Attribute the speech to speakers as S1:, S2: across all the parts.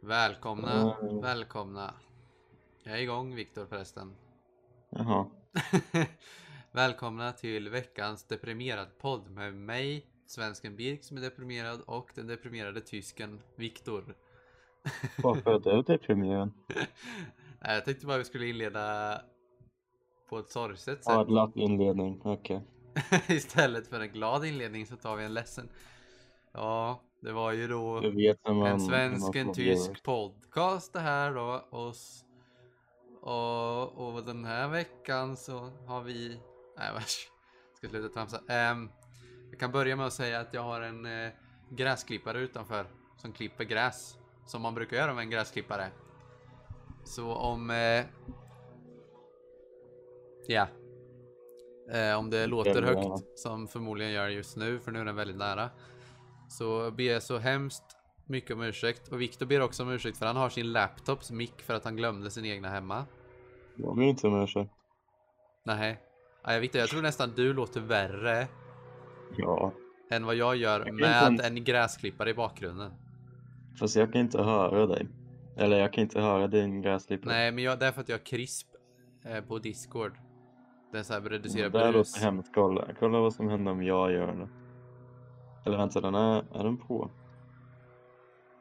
S1: Välkomna,
S2: Mm.
S1: välkomna. Jag är igång Viktor förresten.
S2: Jaha.
S1: välkomna till veckans deprimerad podd med mig, svensken Birk som är deprimerad och den deprimerade tysken Viktor.
S2: Varför är du deprimerad?
S1: Jag tänkte bara vi skulle inleda på ett sorgset sätt.
S2: Ja, glatt inledning, okej.
S1: Istället för en glad inledning så tar vi en ledsen. Ja, det var ju då
S2: man...
S1: en svensk, en tysk podcast det här då. Och, och, och den här veckan så har vi... Nej vars. Ska sluta tramsa. Um, jag kan börja med att säga att jag har en eh, gräsklippare utanför. Som klipper gräs. Som man brukar göra med en gräsklippare. Så om... Eh, ja. Eh, om det låter högt, som förmodligen gör just nu, för nu är den väldigt nära. Så ber jag så hemskt mycket om ursäkt. Och Viktor ber också om ursäkt för han har sin laptops mick för att han glömde sin egna hemma.
S2: Jag ber inte om ursäkt.
S1: Nej. Nej, Viktor, jag tror nästan du låter värre
S2: Ja.
S1: än vad jag gör
S2: kan
S1: med
S2: inte
S1: en gräsklippare i bakgrunden.
S2: Fast jag kan inte höra dig. Eller jag kan inte höra din gräsklippare.
S1: Nej, men jag, det är för att jag har krisp eh, på Discord. Den så här reducerar
S2: Det här
S1: brus.
S2: låter hemskt. Kolla. Kolla vad som händer om jag gör det. Eller vänta, den är, är den på?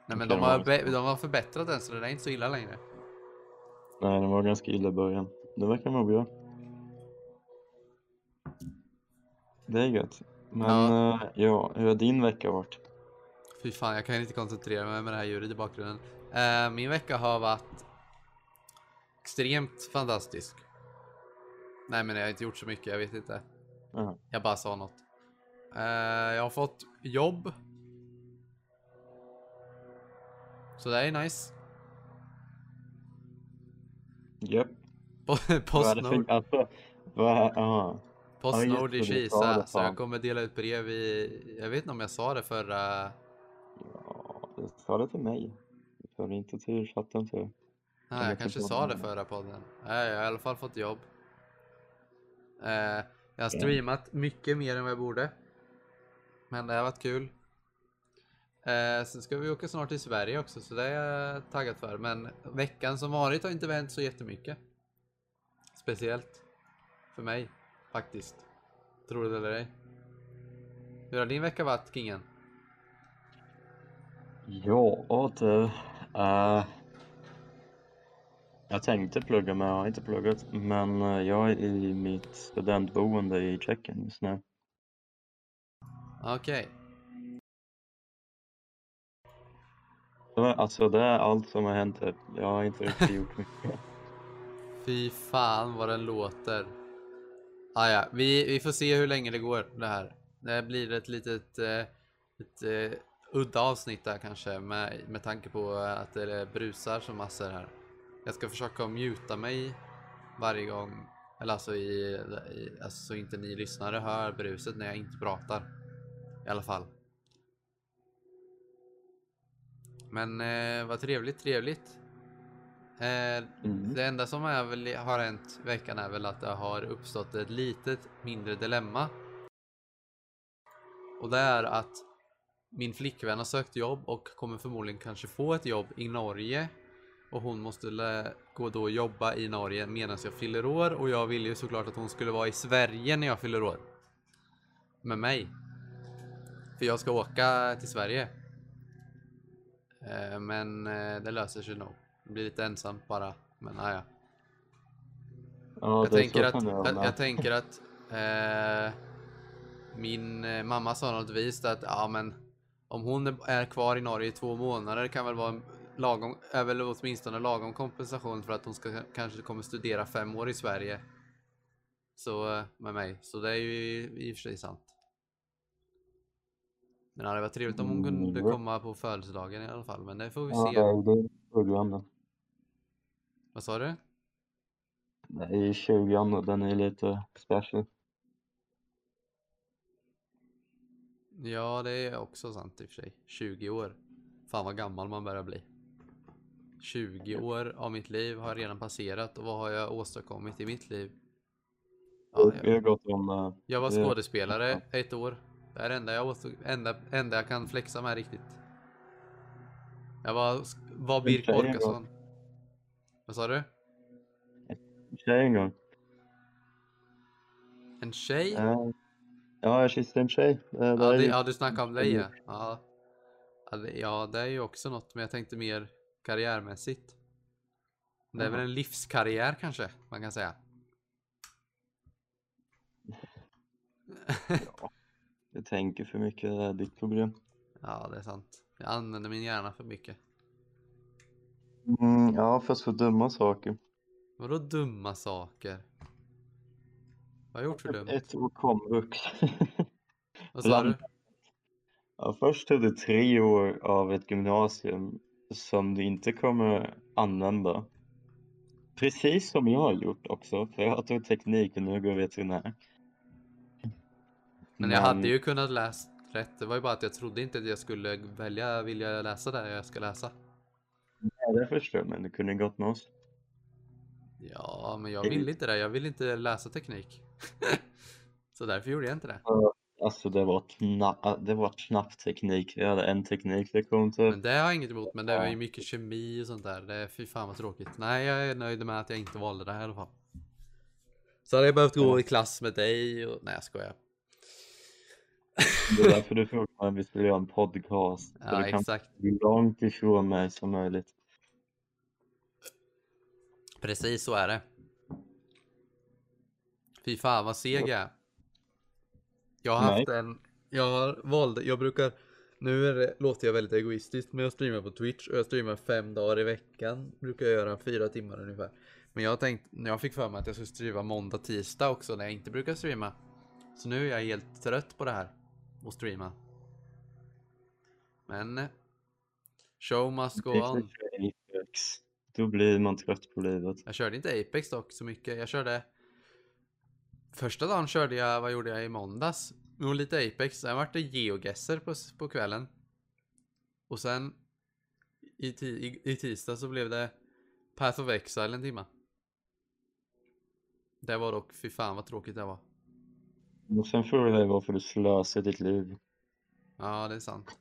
S1: Nej, men de
S2: den
S1: har, de har förbättrat den så den är inte så illa längre.
S2: Nej, den var ganska illa i början. Det verkar vara bra. Det är gött. Men
S1: Ja.
S2: ja, ja hur har din vecka varit?
S1: Fy fan, jag kan inte koncentrera mig med det här ljudet i bakgrunden. Eh, min vecka har varit extremt fantastisk. Nej, men jag har inte gjort så mycket, jag vet inte.
S2: Jaha.
S1: Jag bara sa något. Eh, jag har fått jobb. Så det är nice.
S2: Japp. Det
S1: Postnord,
S2: för- Alltså.
S1: Postnord i Kisa. Så jag kommer dela ut brev i... Jag vet inte om jag sa det förra...
S2: Ja, du sa det till mig. Det inte till chatten tror jag.
S1: Nej, jag kanske sa det förra podden. Nej, jag har i alla fall fått jobb. Eh, jag har streamat mycket mer än vad jag borde. Men det har varit kul. Eh, sen ska vi åka snart till Sverige också, så det är jag taggad för. Men veckan som varit har inte vänt så jättemycket. Speciellt för mig, faktiskt. Tror du det eller ej? Hur har din vecka varit, Kingen?
S2: Ja, du. Uh, jag tänkte plugga men jag har inte pluggat. Men eh, jag är i mitt studentboende i Tjeckien just nu.
S1: Okej.
S2: Var- Alltså det är allt som har hänt. typ. Jag har inte riktigt gjort mycket.
S1: Fy fan vad den låter. Ah, ja, vi, vi får se hur länge det går det här. Det blir ett litet eh, ett, eh, udda avsnitt där kanske med, med tanke på att det brusar som massor här. Jag ska försöka muta mig varje gång. Eller alltså, i, i, alltså så inte ni lyssnare hör bruset när jag inte pratar. I alla fall. Men eh, vad trevligt, trevligt. Eh,
S2: Mm.
S1: det enda som är väl, har hänt veckan är väl att det har uppstått ett litet mindre dilemma. Och det är att min flickvän har sökt jobb och kommer förmodligen kanske få ett jobb i Norge. Och hon måste gå då och jobba i Norge medan jag fyller år och jag vill ju såklart att hon skulle vara i Sverige när jag fyller år. Med mig. För jag ska åka till Sverige. Eh, Men eh, det löser sig nog. Det blir lite ensamt bara. Men ah, ja.
S2: Ja,
S1: Jag tänker att, jag, jag tänker att eh, min eh, mamma sa något vis att ja men om hon är- kvar i Norge i två månader kan väl vara lagom, är väl åtminstone lagom kompensation för att hon ska kanske kommer studera fem år i Sverige. Så med mig, så det är ju i, i och för sig sant. Men det hade varit trevligt om hon kunde
S2: Mm.
S1: komma på födelsedagen i alla fall, men det får vi
S2: Ja,
S1: se.
S2: är det är 20
S1: Vad sa du?
S2: Det är ju 20 den är lite special.
S1: Ja, det är också sant i och för sig. 20 år. Fan vad gammal man börjar bli. 20 år av mitt liv har redan passerat och vad har jag åstadkommit i mitt liv? Ja, jag,
S2: eh,
S1: jag var skådespelare ett år. Det är det enda jag, enda, enda jag kan flexa med riktigt. Jag var, var Birk
S2: en.
S1: Orkarsson. Vad sa du?
S2: Tjej en gång.
S1: En tjej?
S2: Ja, ja jag kysste en tjej.
S1: Ja, det, ja du snackade om dig ja. Ja. Ja, det, ja, är ju också något, men jag tänkte mer karriärmässigt. Det är väl en livskarriär kanske, man kan säga.
S2: Du tänker för mycket, det är ditt problem.
S1: Ja, det är sant. Jag använder min hjärna för mycket.
S2: Mm, ja, fast för dumma saker.
S1: Vadå dumma saker? Vad har jag gjort för dumt?
S2: Ett år komvux.
S1: Vad sa du?
S2: Ja, först tog det tre år av ett gymnasium som du inte kommer använda. Precis som jag har gjort också, för jag tog teknik och nu går jag veterinär.
S1: Men jag hade ju kunnat läsa rätt. Det var ju bara att jag trodde inte att jag skulle välja, vilja läsa det jag ska läsa.
S2: Ja, det förstår jag, men du kunde gått med oss.
S1: Ja, men jag ville inte det. Jag ville inte läsa teknik. Så därför gjorde jag inte det.
S2: Alltså det var, kna- det var knappt teknik. Jag hade en tekniklektion typ.
S1: Men det har jag inget emot. Men det var ju mycket kemi och sånt där. Det är fy fan vad tråkigt. Nej, jag är nöjd med att jag inte valde det här i alla fall. Så hade jag behövt gå i klass med dig och... Nej, jag skojar.
S2: Det är därför du frågade om vi skulle göra en podcast. Så
S1: Ja,
S2: du kan
S1: exakt.
S2: bli långt ifrån mig som möjligt.
S1: Precis så är det. Fy fan vad seg jag är. Jag har haft en, jag har valde, jag brukar, nu är det, låter jag väldigt egoistiskt men jag streamar på Twitch och jag streamar fem dagar i veckan. Brukar jag göra fyra timmar ungefär. Men jag har tänkt, när jag fick för mig att jag skulle streama måndag, tisdag också när jag inte brukar streama. Så nu är jag helt trött på det här. Och streama. Men eh, Show must go on.
S2: Apex. Då blir man trött på livet.
S1: Jag körde inte Apex dock så mycket. Jag körde... Första dagen körde jag, vad gjorde jag i måndags? Nog lite Apex, sen vart det Geogesser på, på kvällen. Och sen i, ti, i, i tisdag så blev det Path of Exile en timma. Det var dock, fy fan vad tråkigt det var.
S2: Och sen frågar jag varför du slösar ditt liv.
S1: Ja, det är sant.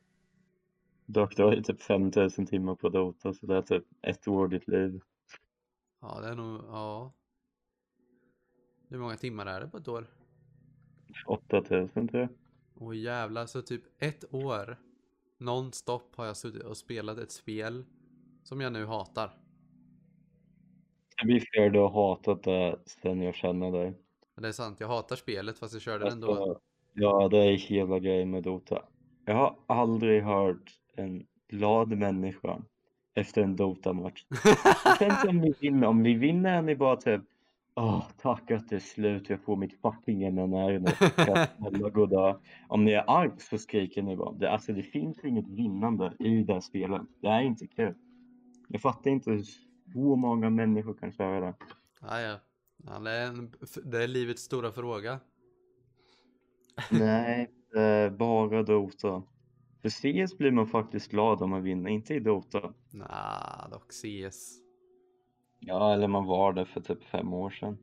S2: Dock, du har ju typ 5000 timmar på Dota, så det är typ ett år ditt liv.
S1: Ja, det är nog, ja. Hur många timmar är det på ett år?
S2: 8000 tror jag.
S1: Åh jävlar, så typ ett år nonstop har jag suttit och spelat ett spel som jag nu hatar.
S2: Det blir fair, du har hatat det sen jag känner dig.
S1: Men det är sant, jag hatar spelet fast jag kör det ändå.
S2: Alltså, ja, det är hela grejen med Dota. Jag har aldrig hört en glad människa efter en Dota-match. Sen om vi vinner, om vi vinner är ni bara typ Åh, tack att det är slut, jag får mitt fucking MNR nu. Snälla där. Om ni är arg så skriker ni bara. Det, alltså det finns inget vinnande i det spelet. Det är inte kul. Jag fattar inte hur så många människor kan köra det.
S1: Ja, ja. Ja det, är en, det är livets stora fråga.
S2: Nej, bara Dota. För CS blir man faktiskt glad om man vinner, inte i Dota.
S1: Nah, dock CS.
S2: Ja, eller man var det för typ fem år sedan.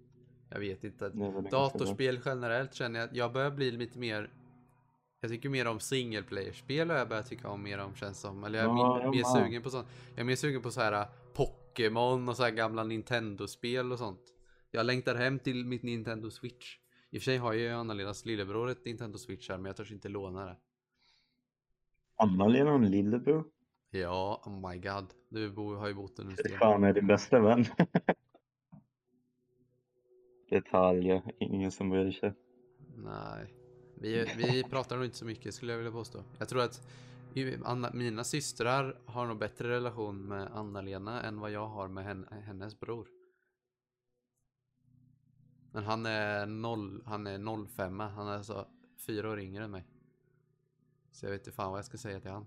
S1: Jag vet inte. Datorspel generellt känner jag jag börjar bli lite mer jag tycker mer om single player-spel och jag börjar tycka om mer om känns som. Eller jag är
S2: Ja,
S1: mer, mer sugen på sånt. Jag är mer sugen på så här äh, Pokémon och så här gamla Nintendo-spel och sånt. Jag längtar hem till mitt Nintendo Switch. I och för sig har ju Anna-Lenas lillebror ett Nintendo Switch här men jag törs inte låna det.
S2: Anna-Lena och en lillebror.
S1: Ja, oh my god. Du bo, har ju bott under
S2: Det fan är din bästa vän. Detaljer, ingen som bryr sig.
S1: Nej. Vi, vi pratar nog inte så mycket skulle jag vilja påstå. Jag tror att Anna, mina systrar har nog bättre relation med Anna-Lena än vad jag har med henne, hennes bror. Men han är noll, han är 05 han är alltså fyra år yngre än mig. Så jag vet inte fan vad jag ska säga till han.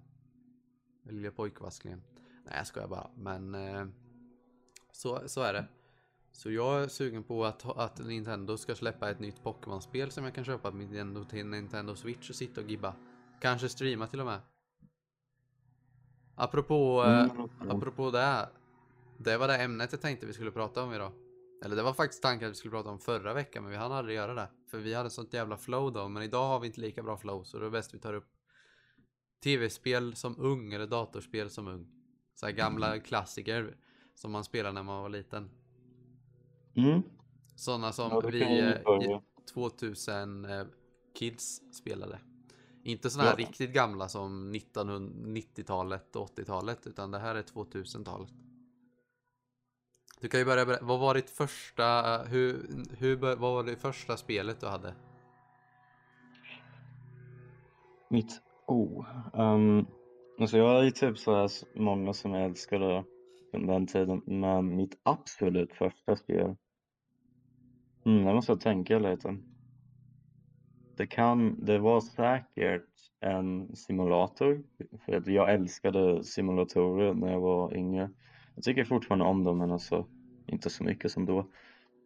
S1: Den lilla pojkvasklingen. Nej jag skojar bara, men eh, så, så är det. Så jag är sugen på att, att Nintendo ska släppa ett nytt Pokémon-spel som jag kan köpa Nintendo till Nintendo Switch och sitta och gibba. Kanske streama till och med. Apropå, eh,
S2: Mm,
S1: apropå det. Det var det ämnet jag tänkte vi skulle prata om idag. Eller det var faktiskt tanken att vi skulle prata om förra veckan men vi hann aldrig göra det. För vi hade sånt jävla flow då. Men idag har vi inte lika bra flow så det är bäst vi tar upp tv-spel som ung eller datorspel som ung. Så här gamla klassiker som man spelade när man var liten.
S2: Mm.
S1: Sådana som
S2: Ja,
S1: vi eh,
S2: börja.
S1: 2000 eh, kids spelade. Inte sådana här
S2: Ja.
S1: riktigt gamla som 1990-talet och 80-talet utan det här är 2000-talet. Du kan ju börja berätta, vad var ditt första, hur, hur, vad var det första spelet du hade?
S2: Mitt oh. Um, alltså jag är ju typ så här många som älskade under den tiden, men mitt absolut första spel. Mm, jag måste tänka lite. Det kan, det var säkert en simulator, för jag älskade simulatorer när jag var yngre. Jag tycker fortfarande om dem, men alltså inte så mycket som då.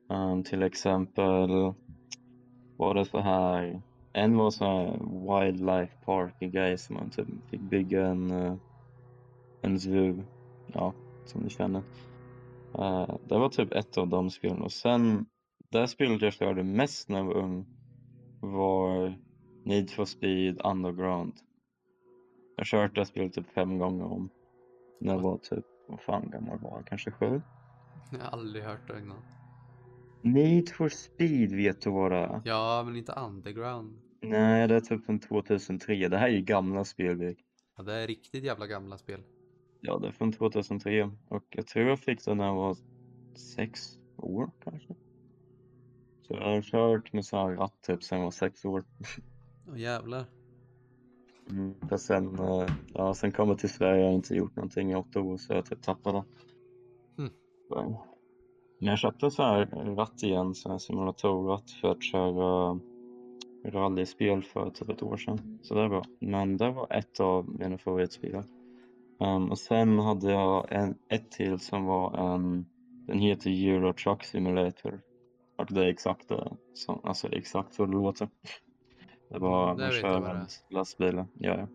S2: Um, till exempel var det så här, en var så här wildlife park grej som man typ fick bygga en, eh, en zoo, ja, som ni känner. Uh, det var typ ett av de spelen och sen, det spelet jag körde mest när jag var ung var Need for Speed Underground. Jag har kört det spelet typ fem gånger om. När jag var typ, vad fan gammal var jag? Kanske sju?
S1: Jag har aldrig hört det innan.
S2: Need for Speed vet du vad det är?
S1: Ja, men inte underground.
S2: Nej, det är typ från 2003. Det här är ju gamla spel.
S1: Ja, det är riktigt jävla gamla spel.
S2: Ja, det är från 2003 och jag tror jag fick det när jag var sex år kanske. Så jag har kört med sån här ratt typ sen jag var sex år.
S1: Åh jävlar.
S2: Mm. För sen, eh, ja, sen kom jag till Sverige och jag har inte gjort någonting i åtta år så jag typ tappade.
S1: Hmm.
S2: Så. Men jag köpte så här ratt igen, så här simulatorratt för att köra rallyspel för typ ett år sedan. Så det är bra. Men det var ett av mina favoritspel. Um, och sen hade jag en, ett till som var en, den heter Euro Truck Simulator. Och det är exakt det, som, alltså exakt så det låter. Det var,
S1: Mm, det
S2: man
S1: vet
S2: kör
S1: jag vad det är.
S2: med lastbilar. Ja, ja.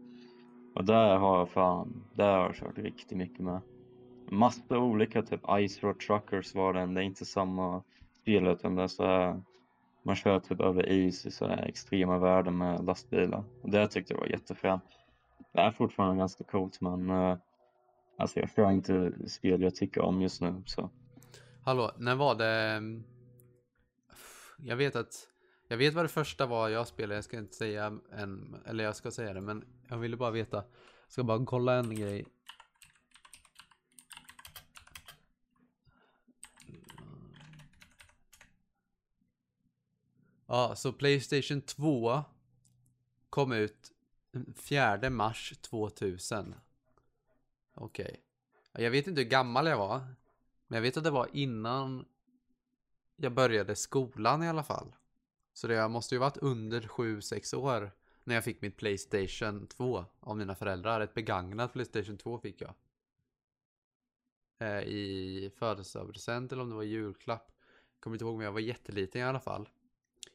S2: Och där har jag fan, där har jag kört riktigt mycket med. Massa olika, typ Ice Road Truckers var den, det är inte samma spel utan det är så här, man kör typ över is i så här extrema värden med lastbilar. Och det tyckte jag var jättefränt. Det är fortfarande ganska coolt men eh, alltså jag kör inte spel jag tycker om just nu så.
S1: Hallå, när var det? Jag vet att jag vet vad det första var jag spelade. Jag ska inte säga en, eller jag ska säga det, men jag ville bara veta. Jag ska bara kolla en grej. Ja, så Playstation 2 kom ut 4 mars 2000. Okej. Jag vet inte hur gammal jag var. Men jag vet att det var innan jag började skolan i alla fall. Så det måste ju varit under 7-6 år när jag fick mitt Playstation 2 av mina föräldrar. Ett begagnat Playstation 2 fick jag. Eh, I födelsedagspresent eller om det var julklapp. Kommer inte ihåg men jag var jätteliten i alla fall.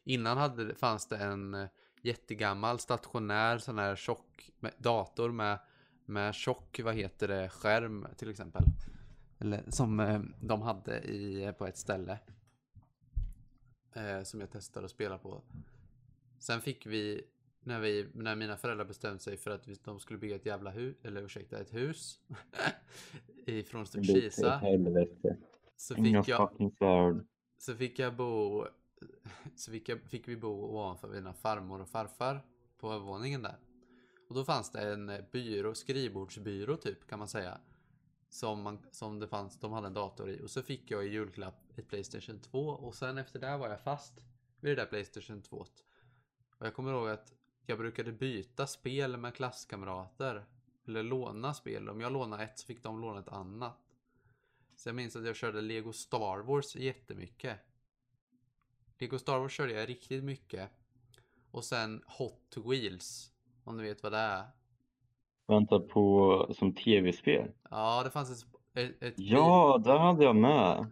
S1: Innan hade, fanns det en eh, jättegammal stationär sån här tjock med, dator med, med tjock, vad heter det, skärm till exempel. Eller som eh, de hade i, eh, på ett ställe. Eh, som jag testade att spela på. Sen fick vi, när, vi, när mina föräldrar bestämde sig för att vi, de skulle bygga ett jävla hus, eller ursäkta, ett hus. ifrån Kisa. Så fick jag, så fick jag bo, så fick, jag, fick vi bo ovanför mina farmor och farfar på övervåningen där. Och då fanns det en byrå, skrivbordsbyrå typ kan man säga. Som, man, som det fanns, de hade en dator i. Och så fick jag i julklapp ett Playstation 2 och sen efter det var jag fast vid det där Playstation 2. Och jag kommer ihåg att jag brukade byta spel med klasskamrater. Eller låna spel. Om jag lånade ett så fick de låna ett annat. Så jag minns att jag körde Lego Star Wars jättemycket. Lego Star Wars körde jag riktigt mycket. Och sen Hot Wheels. Om du vet vad det är.
S2: Vänta på som tv-spel.
S1: Ja, det fanns ett, ett, ett, bil,
S2: Ja, det hade jag med.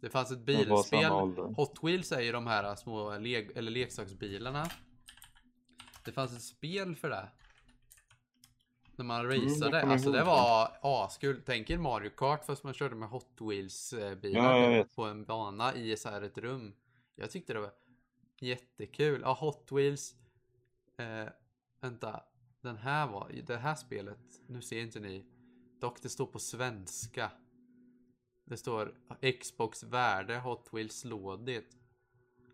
S1: det fanns ett bilspel. Hot Wheels är ju de här små leg, eller leksaksbilarna. Det fanns ett spel för det. När man
S2: Mm,
S1: raceade.
S2: kommer
S1: alltså det var askul. Tänk er Mario Kart fast man körde med Hot Wheels eh, bilar
S2: Ja,
S1: på en bana i så här ett rum. Jag tyckte det var jättekul. Ja, Hot Wheels. Eh, vänta. Den här var, det här spelet, nu ser inte ni. Dock det står på svenska. Det står Xbox värde Hot Wheels lådigt.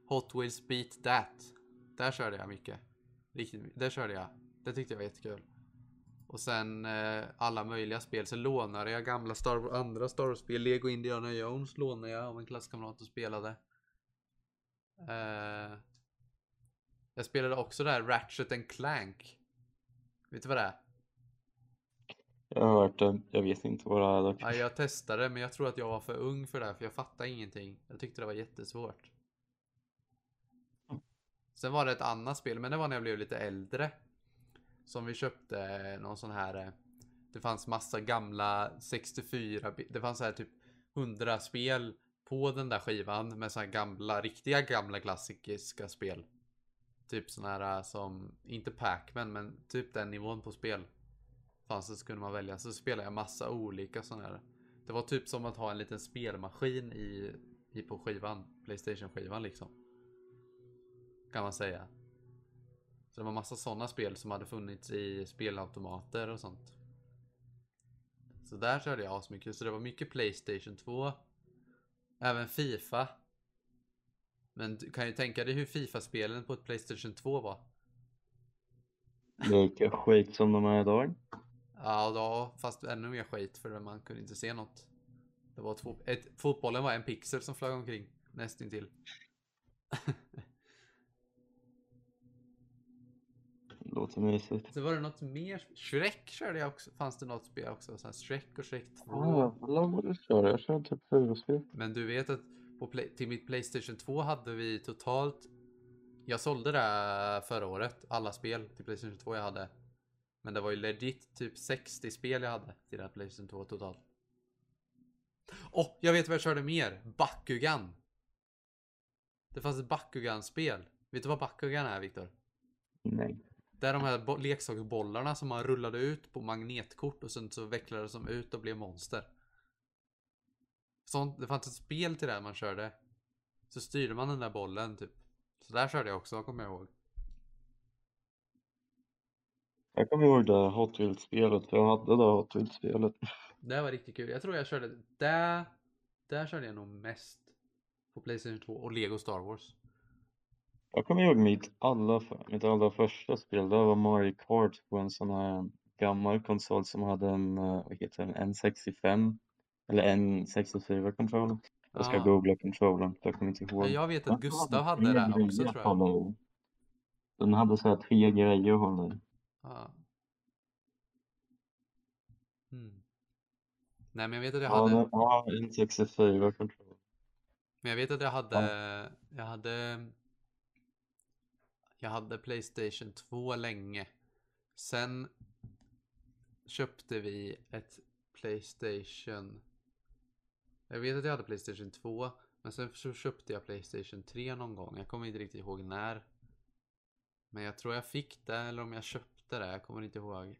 S1: Hot Wheels beat that. Där körde jag mycket. Riktigt, där körde jag. Det tyckte jag var jättekul. Och sen eh, alla möjliga spel. Så lånade jag gamla Star andra Star Wars-spel. Lego Indiana Jones lånade jag av en klasskamrat och spelade. Eh, jag spelade också där Ratchet and Clank. Vet du vad det är?
S2: Jag har hört det. Jag vet inte vad det är dock.
S1: Ja, jag testade men jag tror att jag var för ung för det här, för jag fattade ingenting. Jag tyckte det var jättesvårt. Sen var det ett annat spel, men det var när jag blev lite äldre. Som vi köpte någon sån här. eh, Det fanns massa gamla 64, bi- det fanns så här typ 100 spel på den där skivan med så här gamla, riktiga gamla klassiska spel. Typ sån här äh, som, inte Pac-Man, men typ den nivån på spel. Fanns det så kunde man välja. Så spelade jag massa olika sådana här. Det var typ som att ha en liten spelmaskin i, i på skivan. Playstation-skivan liksom. Kan man säga. Så det var massa sådana spel som hade funnits i spelautomater och sånt. Så där körde jag asmycket. Så det var mycket Playstation 2. Även Fifa. Men du kan ju tänka dig hur Fifa-spelen på ett Playstation 2 var.
S2: Lika skit som de är idag.
S1: Ja, då, fast ännu mer skit för man kunde inte se något. Det var två, ett, fotbollen var en pixel som flög omkring nästintill.
S2: Låter mysigt.
S1: Så var det något mer. Shrek körde jag också. Fanns det något spel också? Så här Shrek och Shrek 2.
S2: Ja, vad du kör. Jag kör typ fyra spel.
S1: Men du vet att på till mitt Playstation 2 hade vi totalt. Jag sålde det förra året. Alla spel till Playstation 2 jag hade. Men det var ju legit typ 60 spel jag hade till den Playstation 2 totalt. Åh, jag vet vad jag körde mer. Bakugan. Det fanns ett Bakugan-spel. Vet du vad Bakugan är, Viktor?
S2: Nej.
S1: Det är de här bo- leksaksbollarna som man rullade ut på magnetkort och sen så vecklades de ut och blev monster. Sånt, det fanns ett spel till det man körde. Så styrde man den där bollen typ. Så där körde jag också, kommer jag ihåg.
S2: Jag kommer ihåg det Hot Wheels-spelet, för jag hade det Hot Wheels-spelet.
S1: Det var riktigt kul. Jag tror jag körde, där, där körde jag nog mest. På Playstation 2 och Lego Star Wars.
S2: Jag kommer ihåg mitt allra, mitt allra första spel, det var Mario Kart på en sån här gammal konsol som hade en, eh, vad heter den, N65 eller N64-kontroll. Jag ska
S1: Ja.
S2: googla kontrollen, för jag kommer inte ihåg.
S1: Ja, Jag vet att Gustav hade det
S2: grejer
S1: också tror jag.
S2: hålla i. Den hade så här tre grejer att hålla i.
S1: Ja. Mm. Nej men jag vet att jag
S2: Ja,
S1: hade
S2: ja, N64-kontroll.
S1: Men jag vet att jag hade, jag hade, jag hade Playstation 2 länge. Sen köpte vi ett Playstation. Jag vet att jag hade Playstation 2, men sen så köpte jag Playstation 3 någon gång. Jag kommer inte riktigt ihåg när. Men jag tror jag fick det, eller om jag köpte det, jag kommer inte ihåg.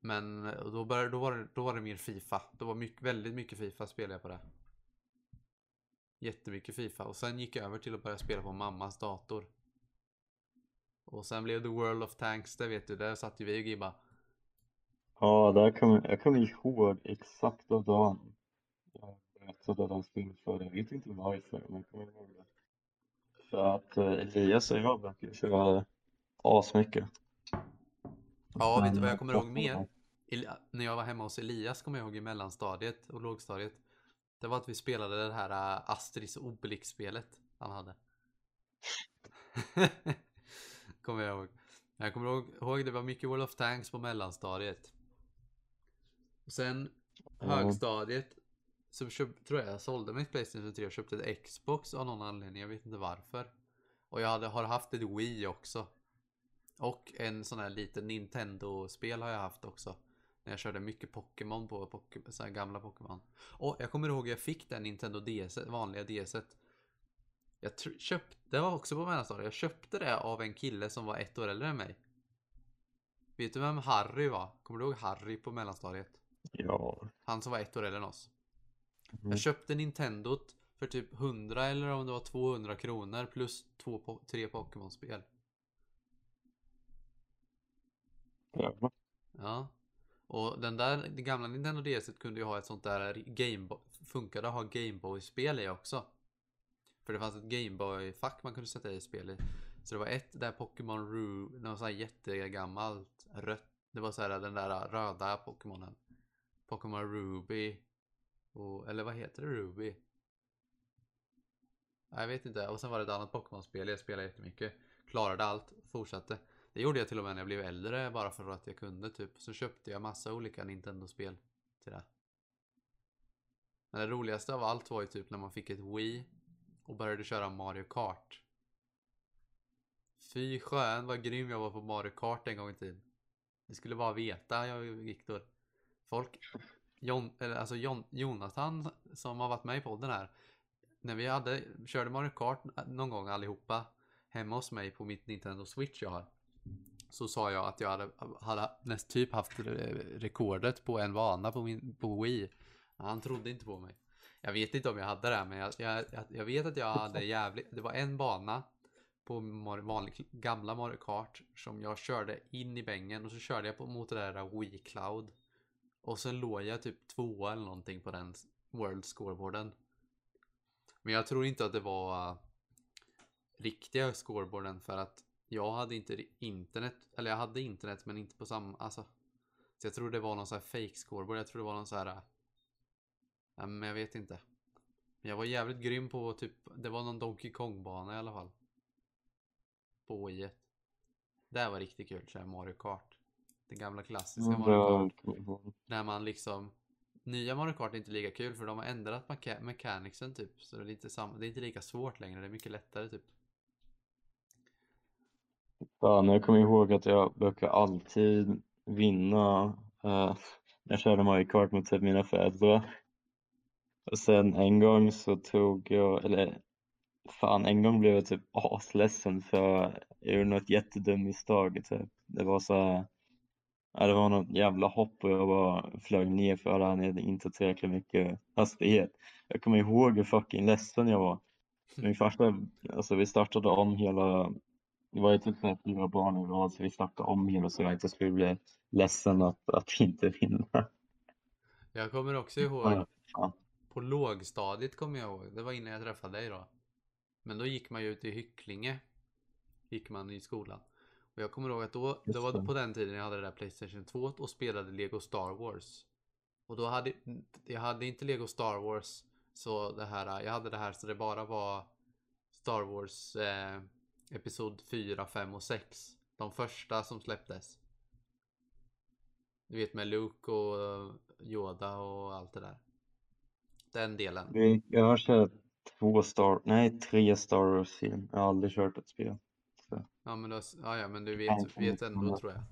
S1: Men då, började, då, var det, då var det mer Fifa. Då var mycket, väldigt mycket Fifa spelade jag på det. Jättemycket Fifa och sen gick jag över till att börja spela på mammas dator. Och sen blev det World of Tanks, det vet du, där satt ju vi och gibba.
S2: Ja, där kom, jag kommer ihåg exakt av dagen jag berättade den spel för Jag vet inte varför, men jag kommer ihåg det. För att eh, Elias och jag brukar köra asmycket.
S1: Ja, vet du vad jag kommer ihåg
S2: eh,
S1: mer? Eli- när jag var hemma hos Elias kommer jag ihåg i mellanstadiet och lågstadiet. Det var att vi spelade det här äh, Asterix och Obelix-spelet han hade. kommer jag ihåg. Jag kommer ihåg, ihåg det var mycket World of Tanks på mellanstadiet. Och sen
S2: Ja.
S1: högstadiet så tror jag jag sålde mitt Playstation 3 och köpte ett Xbox av någon anledning. Jag vet inte varför. Och jag hade, har haft ett Wii också. Och en sån här liten Nintendo-spel har jag haft också. När jag körde mycket Pokémon på Poké- så gamla Pokémon. Och jag kommer ihåg jag fick den Nintendo DS, vanliga DS. Jag köpte, det var också på mellanstadiet. Jag köpte det av en kille som var ett år äldre än mig. Vet du vem Harry var? Kommer du ihåg Harry på mellanstadiet?
S2: Ja.
S1: Han som var ett år äldre än oss.
S2: Mm.
S1: Jag köpte Nintendot för typ 100 eller om det var 200 kronor plus två, po- tre Pokémon-spel.
S2: Ja.
S1: Ja. Och den där det gamla Nintendo DS kunde ju ha ett sånt där Gameboy, funkade att ha Gameboy-spel i också. För det fanns ett Gameboy-fack man kunde sätta i spel i. Så det var ett där Pokémon Ruby, det var så här jättegammalt rött. Det var så här den där röda Pokémonen. Pokémon Ruby. Och, eller vad heter det? Ruby? Jag vet inte. Och sen var det ett annat Pokémon-spel jag spelade jättemycket. Klarade allt, fortsatte. Det gjorde jag till och med när jag blev äldre bara för att jag kunde typ. Så köpte jag massa olika Nintendo-spel till det. Men det roligaste av allt var ju typ när man fick ett Wii och började köra Mario Kart. Fy skön vad grym jag var på Mario Kart en gång i tiden. Det skulle bara veta jag och Viktor. Folk, John, eller alltså John, Jonathan som har varit med i podden här. När vi hade, körde Mario Kart någon gång allihopa hemma hos mig på mitt Nintendo Switch jag har. Så sa jag att jag hade, hade näst typ haft rekordet på en bana på, min, på Wii. Han trodde inte på mig. Jag vet inte om jag hade det, men jag, jag, jag vet att jag hade jävligt... Det var en bana på vanlig, gamla Mario Kart som jag körde in i bängen och så körde jag på, mot det där Wii Cloud. Och sen låg jag typ tvåa eller någonting på den World Scoreboarden. Men jag tror inte att det var äh, riktiga scoreboarden för att jag hade inte internet, eller jag hade internet men inte på samma, alltså. Så jag tror det var någon sån här fake scoreboard, jag tror det var någon sån här, äh, ja, men jag vet inte. Men jag var jävligt grym på typ, det var någon Donkey Kong-bana i alla fall. På i Det var riktigt kul, Såhär Mario Kart. Det gamla klassiska
S2: Mm,
S1: Mario Kart. När man liksom Nya Mario Kart är inte lika kul för de har ändrat mecha- mechanicsen typ. Så det är, inte samma, det är inte lika svårt längre, det är mycket lättare typ.
S2: Fan, jag kommer ihåg att jag brukar alltid vinna eh, när jag körde Mario Kart mot typ mina föräldrar. Och sen en gång så tog jag, eller fan en gång blev jag typ asledsen för jag gjorde något jättedumt misstag typ. Det var så här, ja, det var något jävla hopp och jag bara flög ner för han hade inte tillräckligt mycket hastighet. Jag kommer ihåg hur fucking ledsen jag var. Min farsa, alltså vi startade om hela det var ju typ fyra barn i rad så vi startade om hela så jag inte skulle bli ledsen att, att inte vinna.
S1: Jag kommer också ihåg
S2: Ja, fan.
S1: På lågstadiet kommer jag ihåg. Det var innan jag träffade dig då. Men då gick man ju ut i Hycklinge. Gick man i skolan. Och jag kommer ihåg att då, det var på den tiden jag hade det där Playstation 2 och spelade Lego Star Wars. Och då hade jag hade inte Lego Star Wars så det här, jag hade det här så det bara var Star Wars eh, Episod 4, 5 och 6. De första som släpptes. Du vet med Luke och eh, Yoda och allt det där. Den delen.
S2: Jag har kört två Star, nej tre Star Wars-film. Jag har aldrig kört ett spel. Så
S1: Ja men, då, ja, ja, men du vet, vet ändå tror jag.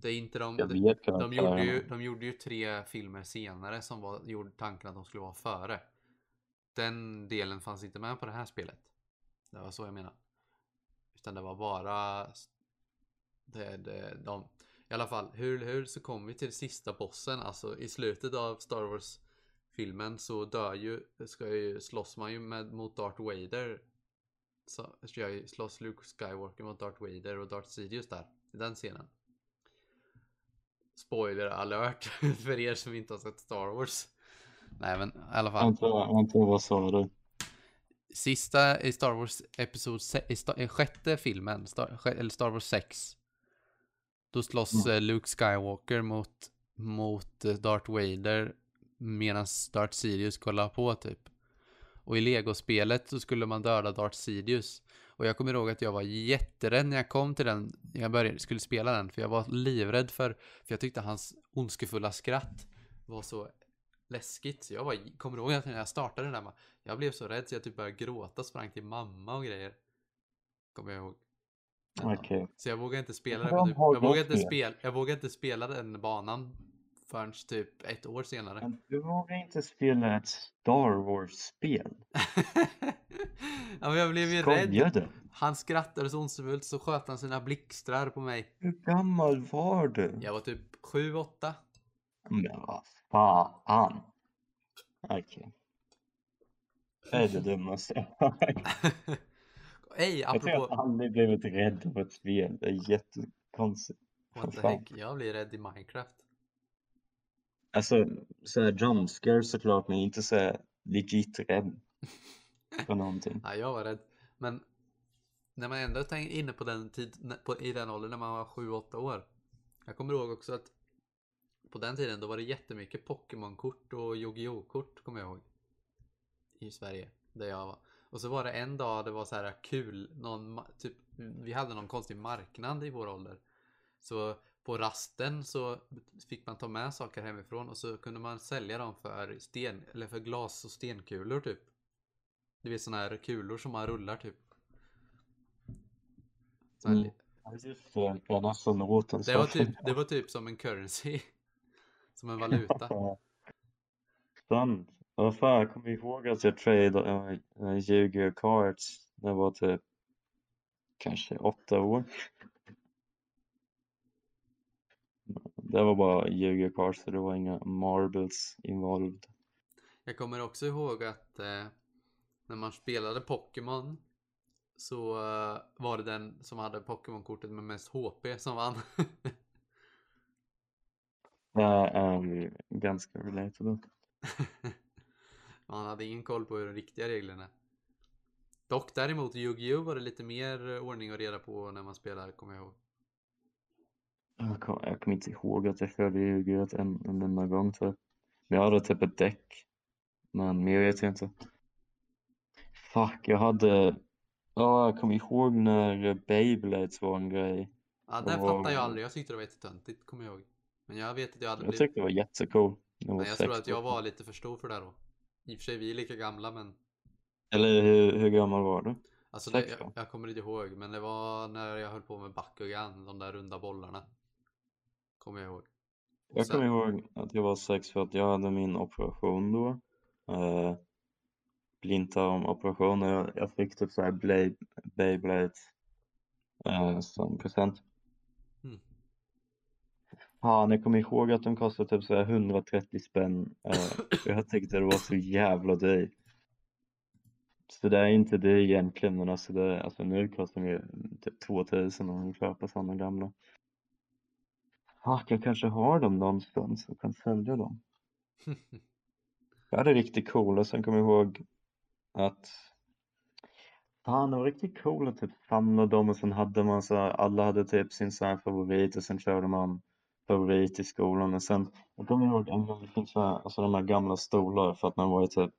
S1: Det är inte de,
S2: jag
S1: de,
S2: vet
S1: de, gjorde ju, de gjorde ju tre filmer senare som var, gjorde tanken att de skulle vara före. Den delen fanns inte med på det här spelet. Det var så jag menar. Utan det var bara det, det, de, I alla fall, hur, hur så kom vi till sista bossen? Alltså i slutet av Star Wars filmen så dör ju, ska ju, slåss man ju med, mot Darth Vader. Så jag ju slåss Luke Skywalker mot Darth Vader och Darth Sidious där. I den scenen. Spoiler alert för er som inte har sett Star Wars. Nej men i alla fall.
S2: Vänta, vad sa du?
S1: Sista i Star Wars episod i i sjätte filmen, Star, eller Star Wars 6. Då slåss
S2: Mm.
S1: eh, Luke Skywalker mot, mot eh, Darth Vader medan Darth Sidious kollar på typ. Och i legospelet så skulle man döda Darth Sidious. Och jag kommer ihåg att jag var jätterädd när jag kom till den, jag började, skulle spela den, för jag var livrädd för, för jag tyckte hans ondskefulla skratt var så läskigt. Så jag var, kommer ihåg att när jag startade den där, jag blev så rädd så jag typ började gråta, sprang till mamma och grejer. Kommer jag ihåg. Ja.
S2: Okej.
S1: Så jag vågade inte spela
S2: har
S1: jag, vågade inte spela, jag vågade inte spela den banan förrän typ ett år senare.
S2: Men du vågar inte spela ett Star Wars-spel?
S1: ja, jag blev ju
S2: Skojar
S1: rädd. Han skrattade så ondskefullt så sköt han sina blixtrar på mig.
S2: Hur gammal var du?
S1: Jag var typ 7-8.
S2: Men vad fan. Okej. Det är det dummaste jag har hört. Jag
S1: apropå...
S2: aldrig blivit rädd av ett spel. Det är jättekonstigt.
S1: What the heck, jag blir rädd i Minecraft.
S2: Alltså, så här jumpscare såklart, men inte så här legit rädd för någonting.
S1: Ja, jag var rädd. Men när man ändå är inne på den tid, på, i den åldern när man var 7-8 år. Jag kommer ihåg också att på den tiden då var det jättemycket Pokémon-kort och Yu-Gi-Oh-kort kommer jag ihåg. I Sverige, där jag var. Och så var det en dag det var så här kul, någon, typ, vi hade någon konstig marknad i vår ålder. Så på rasten så fick man ta med saker hemifrån och så kunde man sälja dem för sten, eller för glas och stenkulor typ. Det är såna här kulor som man rullar typ. Så här,
S2: Mm. Det.
S1: Var typ, det var typ som en currency. Som en valuta.
S2: Sant. Vad fan, jag kommer ihåg att jag tradade äh, Yu-Gi-Oh cards när jag var typ kanske åtta år. Det var bara Yu-Gi-Oh cards så det var inga marbles involved.
S1: Jag kommer också ihåg att eh, när man spelade Pokémon så eh, var det den som hade Pokémon-kortet med mest HP som vann.
S2: Det är ganska relatable.
S1: Man hade ingen koll på hur de riktiga reglerna är. Dock däremot Yu-Gi-Oh var det lite mer eh, ordning och reda på när man spelar, kommer jag ihåg.
S2: Jag kom- jag kommer inte ihåg att jag körde Yu-Gi-Oh en, en enda gång typ. Men jag hade typ ett däck. Men mer vet jag inte. Fuck, jag hade... Ja, jag kommer ihåg när Beyblades var en grej.
S1: Ja, det
S2: Och-
S1: fattar jag aldrig. Jag tyckte det var jättetöntigt, kommer jag ihåg. Men jag vet att jag hade
S2: Jag
S1: blivit...
S2: tyckte det var jättecool. Jag var
S1: Men jag tror att
S2: 16.
S1: jag var lite för stor för det då. I och för sig, vi är lika gamla men...
S2: Eller hur, hur gammal var du?
S1: Alltså det, jag, jag kommer inte ihåg, men det var när jag höll på med Bakugan, de där runda bollarna. Kommer jag ihåg.
S2: Jag
S1: Sen-
S2: kommer ihåg att jag var sex för att jag hade min operation då. Eh, blindtarmoperation och jag, jag fick typ såhär Blade, Beyblades eh, som present.
S1: Mm.
S2: Fan, jag kommer ihåg att de kostade typ såhär 130 spänn. Eh, jag tyckte det var så jävla dyrt. Så det är inte det egentligen, men alltså, det, alltså nu kostar de ju typ 2000 om man köper sådana gamla. Fuck, jag kanske har dem någonstans och kan sälja dem. Jag hade riktigt coola, sen kommer jag ihåg att Fan, det var riktigt coolt att typ samla dem och sen hade man så här, alla hade typ sin så här favorit och sen körde man favorit i skolan och sen, jag kommer ihåg en gång det finns så här, alltså de här gamla stolar för att man var ju typ,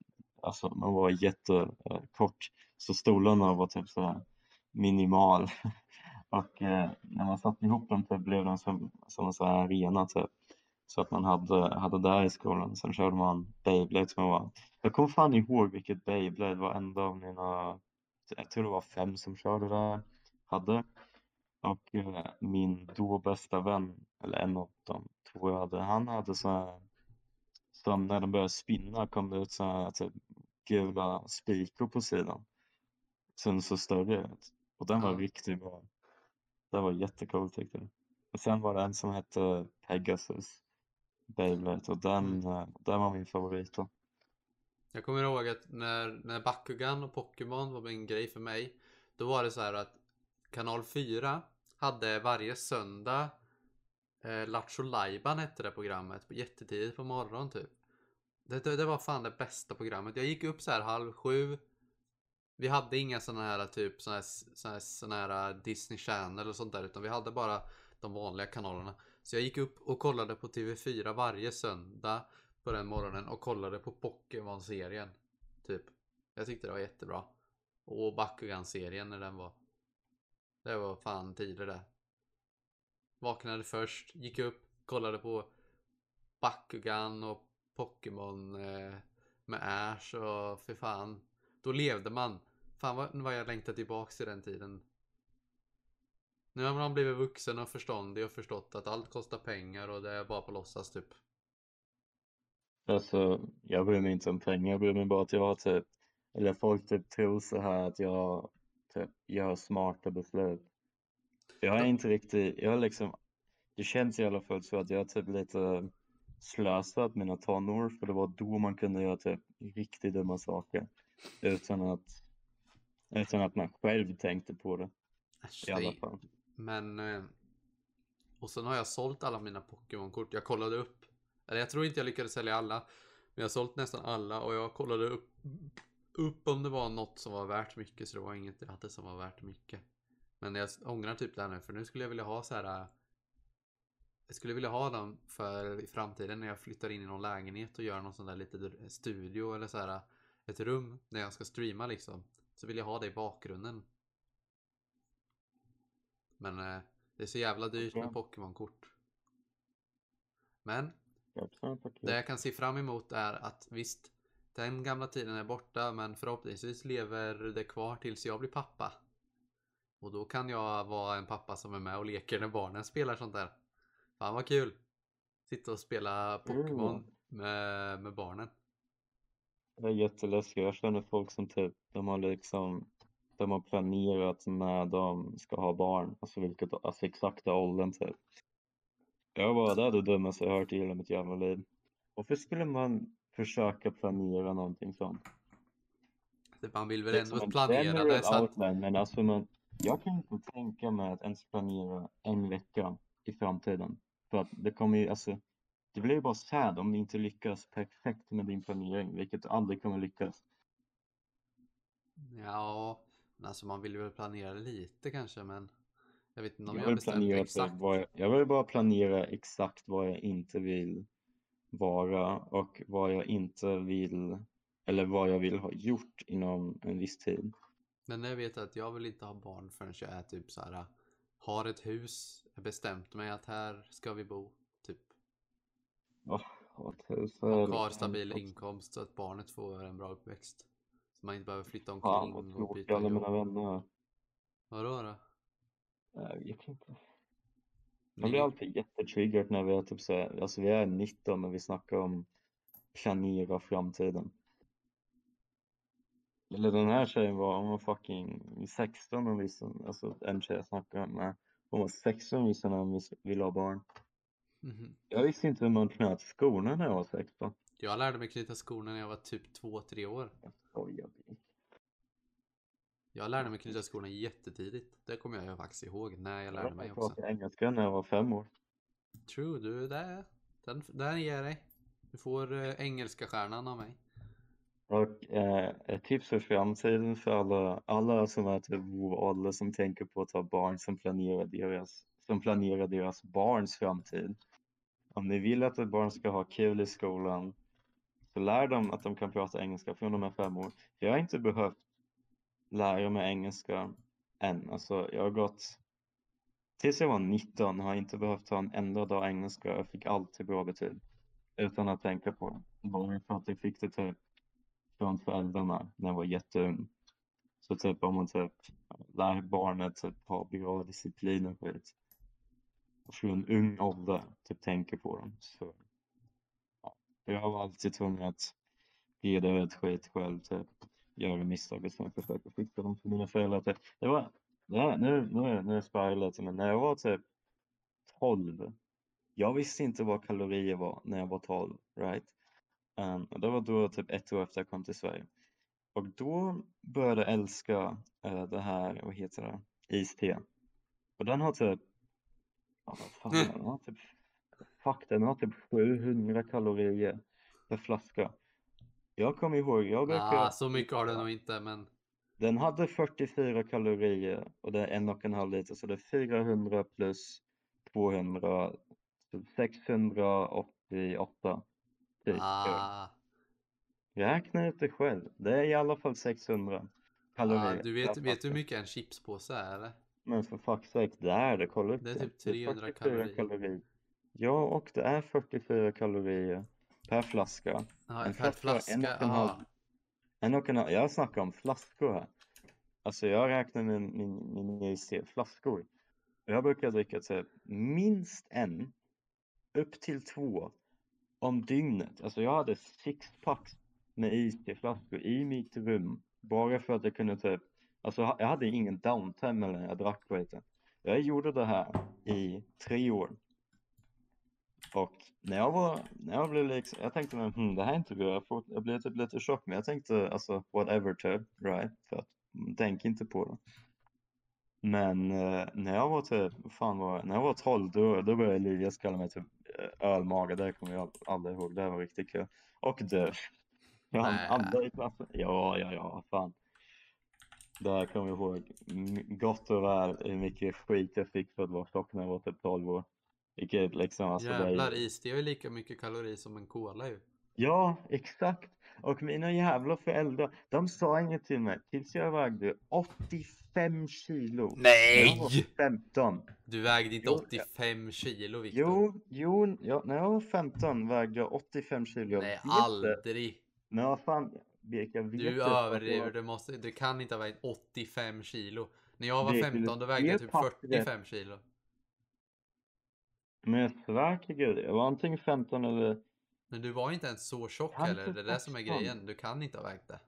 S2: alltså man var jättekort så stolarna var typ så här minimal och eh, när man satte ihop dem typ blev de som, som en så här arena typ så att man hade, hade där i skolan. Sen körde man Beyblade som var... Jag kommer fan ihåg vilket Beyblade varenda av mina... Jag tror det var fem som körde där. Hade. Och eh, min då bästa vän, eller en av dem, tror jag hade. Han hade så här... Som när de började spinna kom det ut så här typ gula spikor på sidan. Sen så större ut. Och den var riktigt bra. Det var jättecool tyckte jag. Och sen var det en som hette Pegasus. Beyblade och den,
S1: Mm.
S2: eh, den var min favorit då.
S1: Jag kommer ihåg att när, när Bakugan och Pokémon var en grej för mig. Då var det så här att kanal 4 hade varje söndag eh, Lattjo Lajban hette det programmet. Jättetidigt på morgonen typ. Det, det, det var fan det bästa programmet. Jag gick upp så här halv sju. Vi hade inga sådana här typ såna här, såna här, såna här äh, Disney Channel och sånt där. Utan vi hade bara de vanliga kanalerna. Så jag gick upp och kollade på TV4 varje söndag på den morgonen och kollade på Pokémon-serien. Typ. Jag tyckte det var jättebra. Och Bakugan-serien när den var. Det var fan tider det. Vaknade först, gick upp, kollade på Bakugan och Pokémon eh, med Ash och för fan. Då levde man. Fan vad, vad jag längtar tillbaks till den tiden. Nu har man blivit vuxen och förståndig och förstått att allt kostar pengar och det är bara på låtsas typ.
S2: Alltså, jag bryr mig inte om pengar, jag bryr mig bara att jag har typ, eller folk typ tror så här att jag typ gör smarta beslut. Jag är inte riktigt, jag har liksom, det känns i alla fall så att jag har typ lite slösat mina tonår för det var då man kunde göra typ riktigt dumma saker utan att, utan att man själv tänkte på det
S1: Äsch,
S2: i alla fall.
S1: Men... eh, Och sen har jag sålt alla mina Pokémon-kort. Jag kollade upp Eller jag tror inte jag lyckades sälja alla. Men jag har sålt nästan alla och jag kollade upp, upp om det var något som var värt mycket. Så det var inget jag hade som var värt mycket. Men jag ångrar typ det här nu för nu skulle jag vilja ha så här. Jag skulle vilja ha dem för i framtiden när jag flyttar in i någon lägenhet och gör någon sån där liten studio eller så här ett rum när jag ska streama liksom. Så vill jag ha det i bakgrunden. Men eh, det är så jävla dyrt med. Pokémon-kort. Men det jag kan se fram emot är att visst, den gamla tiden är borta men förhoppningsvis lever det kvar tills jag blir pappa. Och då kan jag vara en pappa som är med och leker när barnen spelar sånt där. Fan vad kul! Sitta och spela Pokémon
S2: Mm.
S1: med, med barnen.
S2: Det är jätteläskigt. Jag känner folk som typ, de har liksom, de har planerat när de ska ha barn, alltså vilket, alltså exakta åldern typ. Jag bara, det är det dummaste jag hört i hela mitt jävla liv. Varför skulle man försöka planera någonting sånt?
S1: Det- Man vill väl ändå planera det så att...
S2: outline, men alltså man, jag kan inte tänka mig att ens planera en vecka i framtiden. För att det kommer ju, alltså, det blir ju bara sad om du inte lyckas perfekt med din planering, vilket du aldrig kommer lyckas.
S1: Ja, alltså man vill väl planera lite kanske men jag vet inte om
S2: Jag
S1: jag,
S2: vill
S1: bestämt
S2: planera
S1: exakt.
S2: jag, jag vill bara planera exakt vad jag inte vill vara och vad jag inte vill, eller vad jag vill ha gjort inom en viss tid.
S1: Men jag vet att jag vill inte ha barn förrän jag är typ så här har ett hus, jag bestämt mig att här ska vi bo, Och har stabil inkomst så att barnet får en bra uppväxt. Så man inte behöver flytta
S2: Fan
S1: omkring
S2: vad
S1: och byta
S2: alla mina
S1: jobb.
S2: vänner är.
S1: Vadå då?
S2: Jag vet inte. Jag blir alltid jättetriggad när vi är typ så här, alltså vi är 19 och vi snackar om planera framtiden. Eller den här tjejen var, hon var fucking 16 och visste, alltså en tjej jag snackade med, hon var 16 och visste när hon ville ha barn.
S1: Mhm.
S2: Jag visste inte hur man knöt skorna när jag var 16.
S1: Jag lärde mig knyta skorna när jag var typ två, tre år.
S2: Jag skojar.
S1: Jag lärde mig knyta skorna jättetidigt. Det kommer jag faktiskt ihåg när jag lärde
S2: Jag
S1: mig också.
S2: prata engelska när jag var fem år.
S1: True, du, där, den, där ger jag dig. Du får eh, engelska stjärnan av mig.
S2: Och eh, ett tips för framtiden för alla, alla som är typ vår ålder som tänker på att ha barn som planerar deras, som planerar deras barns framtid. Om ni vill att ett barn ska ha kul i skolan så lär dem att de kan prata engelska från de är fem år. Jag har inte behövt lära mig engelska än. Alltså jag har gått tills jag var 19 har jag inte behövt ta en enda dag engelska. Jag fick alltid bra betyg utan att tänka på det. Bara för att jag fick det typ från föräldrarna när jag var jätteung. Så typ om man typ lär barnet typ ha bra disciplin och skit. Från ung ålder typ tänker på dem. Så ja. Jag var alltid tvungen att ge det ett skit själv typ. Göra misstag och sen försöka fixa dem för mina föräldrar. Typ. Det var, ja, nu, nu, är- nu spär jag lite men när jag var typ 12. Jag visste inte vad kalorier var när jag var 12, right? Um, och det var då typ ett år efter jag kom till Sverige. Och då började jag älska uh, det här, vad heter det, iste. Och den har typ, ja, fan, den har typ, fuck den har typ 700 kalorier per flaska. Jag kommer ihåg, jag brukar,
S1: Ah, så mycket har det nog inte men
S2: den hade 44 kalorier och det är en och en halv liter så det är 400 plus 200, så 688. Typ.
S1: ah,
S2: Räkna ut det själv. Det är i alla fall 600 kalorier.
S1: ah, du vet, vet du hur mycket en chipspåse är eller?
S2: Men för fuck's sake, det är det. Kolla upp
S1: Det är typ
S2: Det
S1: 300
S2: 44
S1: kalorier.
S2: Ja, och det är 44 kalorier per flaska.
S1: Ja,
S2: En
S1: per
S2: flaska, en och en halv. En och en halv. Jag snackar om flaskor här. Alltså jag räknar min, min, min IC flaskor. Och Jag brukar dricka typ minst en, upp till två om dygnet. Alltså jag hade sixpacks med IC-flaskor i mitt rum. Bara för att jag kunde typ, alltså jag hade ingen downtime när jag drack skiten. Jag gjorde det här i tre år. Och när jag var, när jag blev liksom, jag tänkte men, hm, det här är inte bra, jag, får, jag blev typ lite chock. Men jag tänkte alltså whatever typ, right? För att tänk inte på det. Men eh, när jag var typ, fan var jag? När jag var 12 då, då började Elias kalla mig typ eh, ölmage. Det kommer jag aldrig ihåg. Det var riktigt kul. Och döv. Ja,
S1: Nej.
S2: alla i klassen. Ja, ja, ja, fan. Där kommer jag ihåg gott och väl hur mycket skit jag fick för att vara tjock när jag var typ 12 år. Vilket liksom, alltså det är-
S1: Jävlar, is det har ju lika mycket kalori som en cola ju.
S2: Ja, exakt. Och mina jävla föräldrar, de sa inget till mig tills jag vägde 85 kilo. När jag var 15.
S1: Du vägde inte
S2: Jo,
S1: 85 kilo Viktor.
S2: Jo, jo, ja, när jag var 15 vägde jag 85 kilo.
S1: Nej, aldrig.
S2: Vad fan, Birk, jag vet
S1: Du överdriver.
S2: jag-
S1: Du, måste, du kan inte ha vägt 85 kilo. När jag var
S2: Det är
S1: 15 då vägde jag typ
S2: pappret.
S1: 45 kilo.
S2: Men jag svär till gud, jag var antingen 15 eller...
S1: Men du var inte ens så tjock
S2: Kanske
S1: heller. Det är det som är
S2: 16.
S1: grejen. Du kan inte ha vägt det.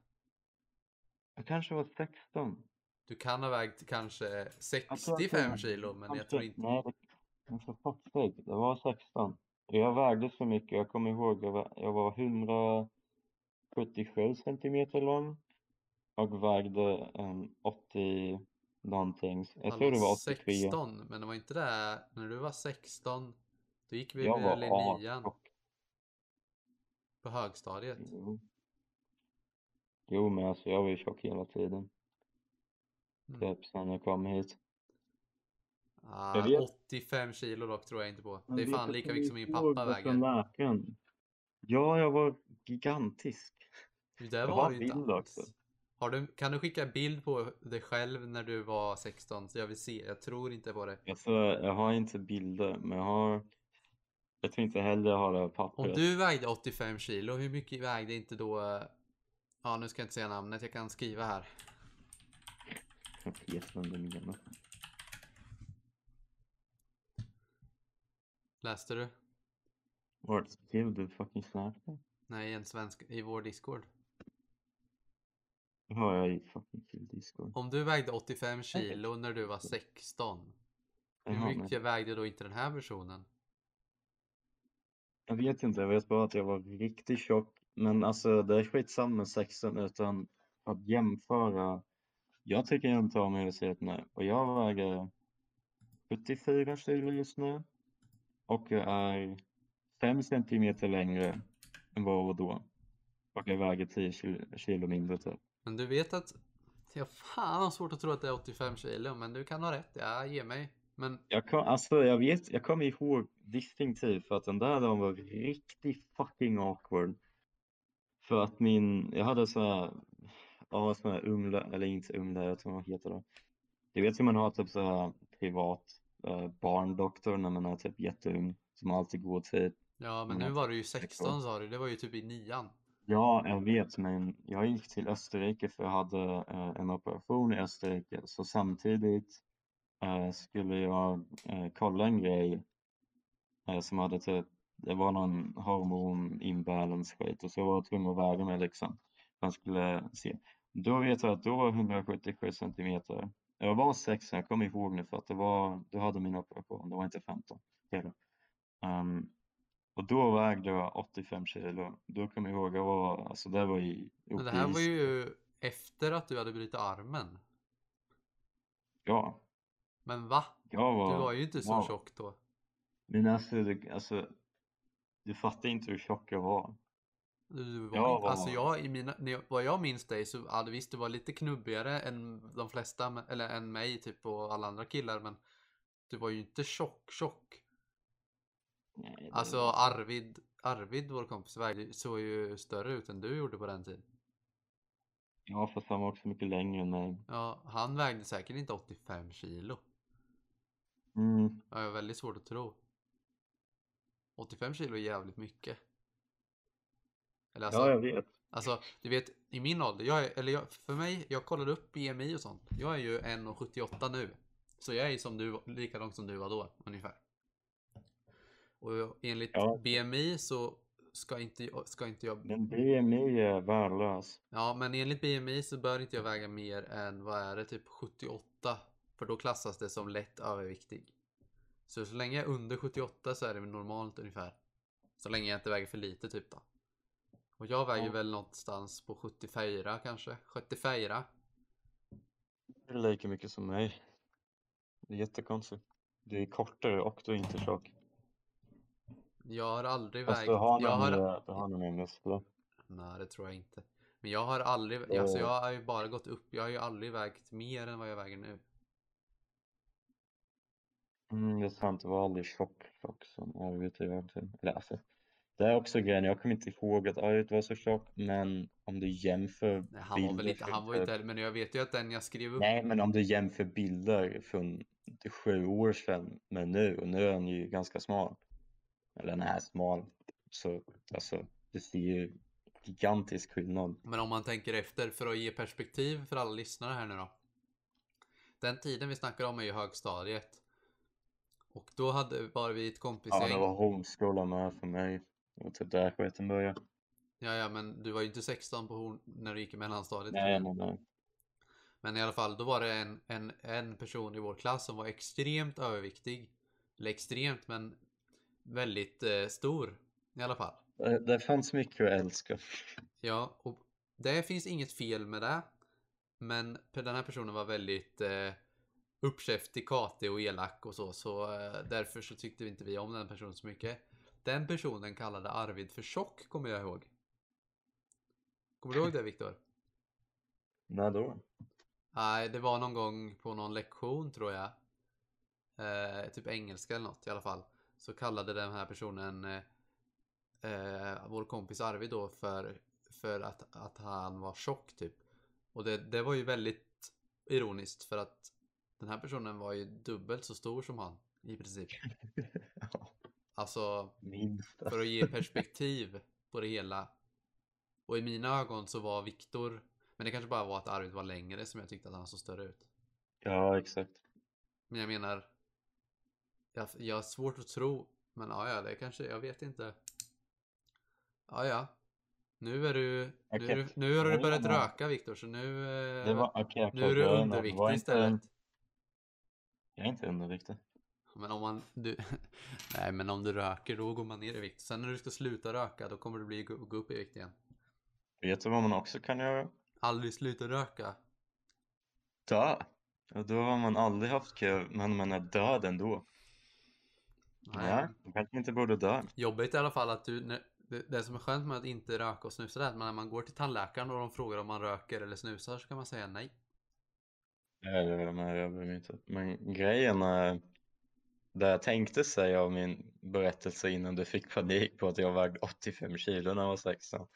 S2: Jag kanske var 16.
S1: Du kan ha vägt kanske
S2: Jag tror att
S1: 65
S2: jag-
S1: kilo men jag tror inte...
S2: Nej, jag det var 16. Jag vägde så mycket, jag kommer ihåg, jag var, jag var 177 centimeter lång och vägde en 80 någonting. Jag tror det var 83.
S1: 16, men det var inte det. När du var 16 då gick vi
S2: Jag
S1: väl i nian
S2: astjock.
S1: på högstadiet.
S2: Jo. jo, men alltså jag var ju tjock hela tiden.
S1: Mm.
S2: Typ sen jag kom hit.
S1: Ah,
S2: Jag vet-
S1: 85 kilo dock tror jag inte på. Det är fan lika mycket som min pappa väger.
S2: Ja, jag var gigantisk.
S1: Det
S2: Jag
S1: var du inte alls.
S2: också.
S1: Har du, kan du skicka bild på dig själv när du var 16 så jag vill se? Jag tror inte på det.
S2: Alltså, jag har inte bilder, men jag har... Jag tror inte heller jag har det här
S1: Om
S2: pappret.
S1: du vägde 85 kilo, hur mycket vägde inte då... Ja, nu ska jag inte säga namnet, jag kan skriva här.
S2: Jag vet vem du menar.
S1: Läste du?
S2: Vart skrev du fucking snabbt?
S1: Nej, en svensk i vår Discord.
S2: Har jag i fucking kill Discord.
S1: Om du vägde 85 kilo när du var 16, hur mycket vägde då inte den här personen?
S2: jag vet inte, jag vet bara att jag var riktigt tjock. Men alltså det är skitsamma med sexen utan att jämföra. Jag tycker jag inte om hur det ser ut nu och jag väger 74 kilo just nu. Och jag är 5 centimeter längre än vad jag var då. Och jag väger 10 kilo, kilo mindre typ.
S1: Men du vet att... Jag fan har svårt att tro att det är 85 kilo, men du kan ha rätt. Jag ger mig. Men
S2: Jag kom, alltså jag vet, jag kommer ihåg distinktivt för att den där dagen var riktigt fucking awkward. För att min, jag hade så här, ja sån här umla, eller inte umla, jag tror vad heter det. Du vet hur man har typ så här privat eh, barndoktor när man är typ jätteung, som alltid går till,
S1: ja, men nu var du ju
S2: 16.
S1: 16 sa du. Det var ju typ i nian
S2: ja jag vet men jag gick till Österrike för jag hade eh, en operation i Österrike så samtidigt eh, skulle jag eh, kolla en grej eh, som hade typ, det var någon hormon imbalance skit och så var jag tvungen att väga mig liksom. Man skulle se. Då vet jag att då var 177 centimeter. Jag var 6, jag kommer ihåg nu för att det var, då hade min operation, det var inte 15. Hela. Um, och då vägde jag 85 kilo. Då kommer jag ihåg, jag var, alltså det var ju
S1: Men det här var
S2: i-
S1: ju efter att du hade brutit armen.
S2: Ja,
S1: Men va?
S2: var,
S1: Du var ju inte så
S2: ja.
S1: tjock då.
S2: Men alltså, du, alltså, du fattar inte hur tjock jag var.
S1: Du, var
S2: Jag
S1: inte, alltså
S2: var-
S1: jag, i mina, när jag, vad jag minns dig så hade visst du var lite knubbigare än de flesta, eller än mig typ och alla andra killar men du var ju inte tjock tjock.
S2: Nej,
S1: Alltså Arvid, Arvid vår kompis vägde, såg ju större ut än du gjorde på den tiden.
S2: Ja, fast han var också mycket längre än mig.
S1: Ja, han vägde säkert inte 85 kilo.
S2: Mm.
S1: Jag har väldigt svårt att tro. 85 kilo är jävligt mycket. Eller alltså,
S2: Ja, jag vet.
S1: Alltså, du vet, i min ålder, jag är, eller jag, för mig, jag kollade upp BMI och sånt. Jag är ju 1,78 nu. Så jag är som du, lika lång som du var då, ungefär. Och enligt
S2: Ja.
S1: BMI så ska inte, ska inte jag...
S2: Men BMI är värdelös.
S1: Ja, men enligt BMI så bör inte jag väga mer än, vad är det, typ 78. För då klassas det som lätt överviktig. Så så länge jag är under 78 så är det normalt ungefär. Så länge jag inte väger för lite typ då. Och jag väger
S2: Ja.
S1: väl någonstans på 74 kanske. 74.
S2: Det är lika mycket som mig. Det är jättekonstigt. Du är kortare och du är inte tjock.
S1: Jag har aldrig
S2: Fast
S1: vägt...
S2: du har
S1: jag har...
S2: du har nog mer muskler.
S1: Nej, det tror jag inte. Men jag har aldrig...
S2: Ja.
S1: Alltså jag har ju bara gått upp. Jag har ju aldrig vägt mer än vad jag väger nu.
S2: Mm, det är sant, du var aldrig tjock, tjock som Arvid egentligen. Eller alltså, det är också grejen, jag kommer inte ihåg att Arvid var så tjock, men om du jämför
S1: Nej, han var väl
S2: bilder
S1: inte... Han var ju inte... Men jag vet ju att den jag skrev upp...
S2: Nej, men om du jämför bilder från sju år sedan med nu, och nu är han ju ganska smal. Eller han är smal, så alltså, det ser ju gigantisk skillnad.
S1: Men om man tänker efter för att ge perspektiv för alla lyssnare här nu då. Den tiden vi snackar om är ju högstadiet. Och då hade var vi ett
S2: Ja,
S1: kompisgäng.
S2: det var homeskola med för mig. Det var typ där skiten började.
S1: Ja, ja, men du var ju inte 16 på horn när du gick i mellanstadiet.
S2: Nej, nej, nej.
S1: Men i alla fall, då var det en, en, en person i vår klass som var extremt överviktig. Eller extremt, men väldigt eh, stor i alla fall.
S2: Det, det fanns mycket att älska.
S1: Ja, och det finns inget fel med det. Men den här personen var väldigt eh, uppkäftig, katig och elak och så. Så eh, därför så tyckte vi inte vi om den personen så mycket. Den personen kallade Arvid för tjock, kommer jag ihåg. Kommer du ihåg det Viktor?
S2: När då?
S1: Nej, det var någon gång på någon lektion tror jag. Eh, typ engelska eller något i alla fall. Så kallade den här personen eh, eh, vår kompis Arvid då för, för att, att han var tjock typ. Och det, det var ju väldigt ironiskt för att den här personen var ju dubbelt så stor som han i princip. Alltså
S2: minst.
S1: för att ge perspektiv på det hela. Och i mina ögon så var Viktor, men det kanske bara var att Arvid var längre som jag tyckte att han såg större ut.
S2: Ja, exakt.
S1: Men jag menar, jag, jag har svårt att tro, men ja, ja, det kanske, jag vet inte. Ja, ja. Nu är du, nu, du,
S2: Okej.
S1: nu har du
S2: Ja,
S1: börjat
S2: ja.
S1: röka Viktor, så nu, eh,
S2: var, okej,
S1: nu är du underviktig
S2: inte-
S1: istället.
S2: Jag är inte underviktig.
S1: Men om man, du, nej men om du röker då går man ner i vikt. Sen när du ska sluta röka då kommer du bli, gå, gå upp i vikt igen.
S2: Vet du vad man också kan göra?
S1: Aldrig sluta röka.
S2: Dö. Och då har man aldrig haft kul, men man är död ändå.
S1: Nej.
S2: Ja, man kanske inte borde dö.
S1: Jobbigt i alla fall att du, när, det, det som är skönt med att inte röka och snusa det är att när man går till tandläkaren och de frågar om man röker eller snusar så kan man säga nej.
S2: Bryr mig inte. Men grejen är, det jag tänkte säga av min berättelse innan du fick panik på att jag vägde 85 kilo när jag var 16.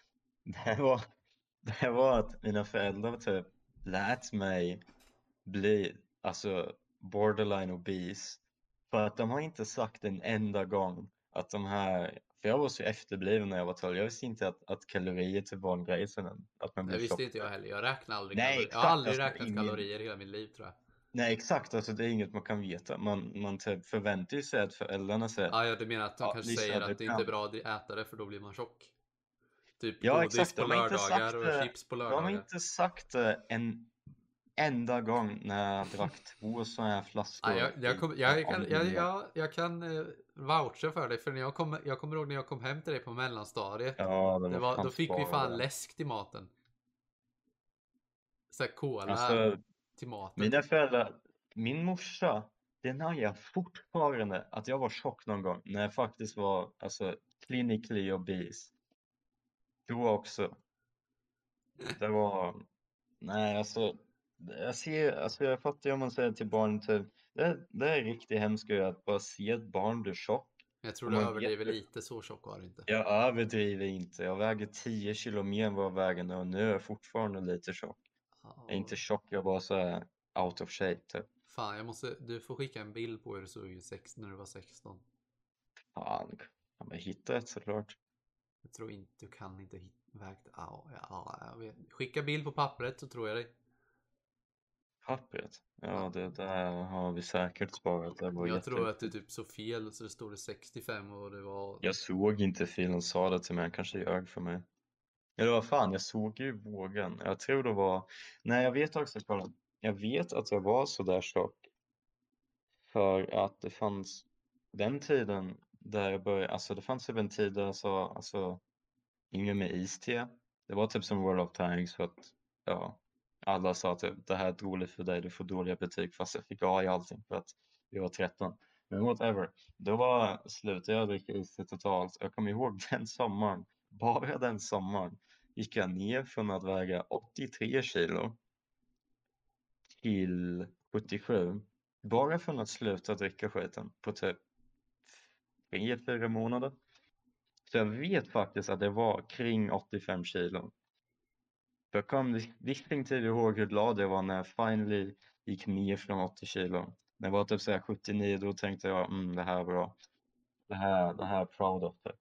S2: Det var, det var att mina föräldrar typ lät mig bli, alltså borderline obese. För att de har inte sagt en enda gång att de här, för jag var så efterbliven när jag var 12, jag visste inte att, att kalorier typ var en grej sen, att man
S1: Det
S2: blev
S1: visste
S2: tjock.
S1: inte jag heller. Jag räknar aldrig
S2: Nej,
S1: kalorier. Jag har aldrig
S2: alltså,
S1: räknat
S2: ingen-
S1: kalorier i hela mitt liv tror jag.
S2: Nej exakt, alltså det är inget man kan veta. Man, man typ förväntar ju sig att föräldrarna säger
S1: Ah, ja, du menar att de
S2: Ja,
S1: kanske säger att det inte är bra att äta det för då blir man tjock. Typ
S2: Ja,
S1: godis
S2: exakt,
S1: på lördagar och
S2: det.
S1: chips på
S2: De har
S1: lördagar.
S2: inte sagt det en enda gång när jag drack två sådana här flaskor.
S1: Ja, jag, jag, kom, jag, kan, jag, jag, jag kan eh, voucha för dig, för när jag kom, jag kommer ihåg när jag kom hem till dig på mellanstadiet.
S2: Ja, det var
S1: då fick vi fan
S2: det.
S1: läsk till maten. Såhär cola
S2: Alltså,
S1: till maten.
S2: mina föräldrar, min morsa, den har jag fortfarande att jag var tjock någon gång när jag faktiskt var alltså clinically obese. Då också. Det var, nej alltså, jag ser, alltså jag fattar ju om man säger till barn typ, det, det är riktigt hemskt att bara se ett barn bli tjock.
S1: jag tror du
S2: man
S1: överdriver
S2: vet-
S1: lite, så tjock var det inte.
S2: Jag överdriver inte, jag väger 10 kilo mer än vad jag väger nu och nu är jag fortfarande lite tjock.
S1: Ja,
S2: Jag är inte tjock, jag bara så här out of shape typ.
S1: Fan, jag måste, du får skicka en bild på hur du såg ut när du var 16.
S2: Fan, ja, men hitta ett såklart.
S1: Jag tror inte, du kan inte hitta vägt, ja, ja, jag vet. Skicka bild på pappret så tror jag dig.
S2: Pappret, ja det där har vi säkert sparat. Det var
S1: Jag
S2: jätte...
S1: tror att du typ så fel så det stod det 65 och det var...
S2: Jag såg inte filen sa det till mig, han kanske ljög för mig. Eller vad fan, jag såg ju vågen. Jag tror det var, nej jag vet också, kolla. Jag vet att jag var så där tjock. För att det fanns den tiden där jag började, alltså det fanns typ en tid där jag sa, alltså, inget med iste. Det var typ som World of Tanks för att, ja, alla sa typ det här är dåligt för dig, du får dåliga betyg fast jag fick A i allting för att jag var 13. Men whatever, då var, slutade jag dricka iste totalt. Jag kommer ihåg den sommaren, bara den sommaren gick jag ner från att väga 83 kilo till 77. Bara från att sluta dricka skiten på typ tre, fyra månader. Så jag vet faktiskt att det var kring 85 kilo. Jag kom distinktivt ihåg hur glad jag var när jag finally gick ner från 80 kilo. När jag var typ såhär 79 då tänkte jag mm, det här är bra. Det här, det här är proud of det.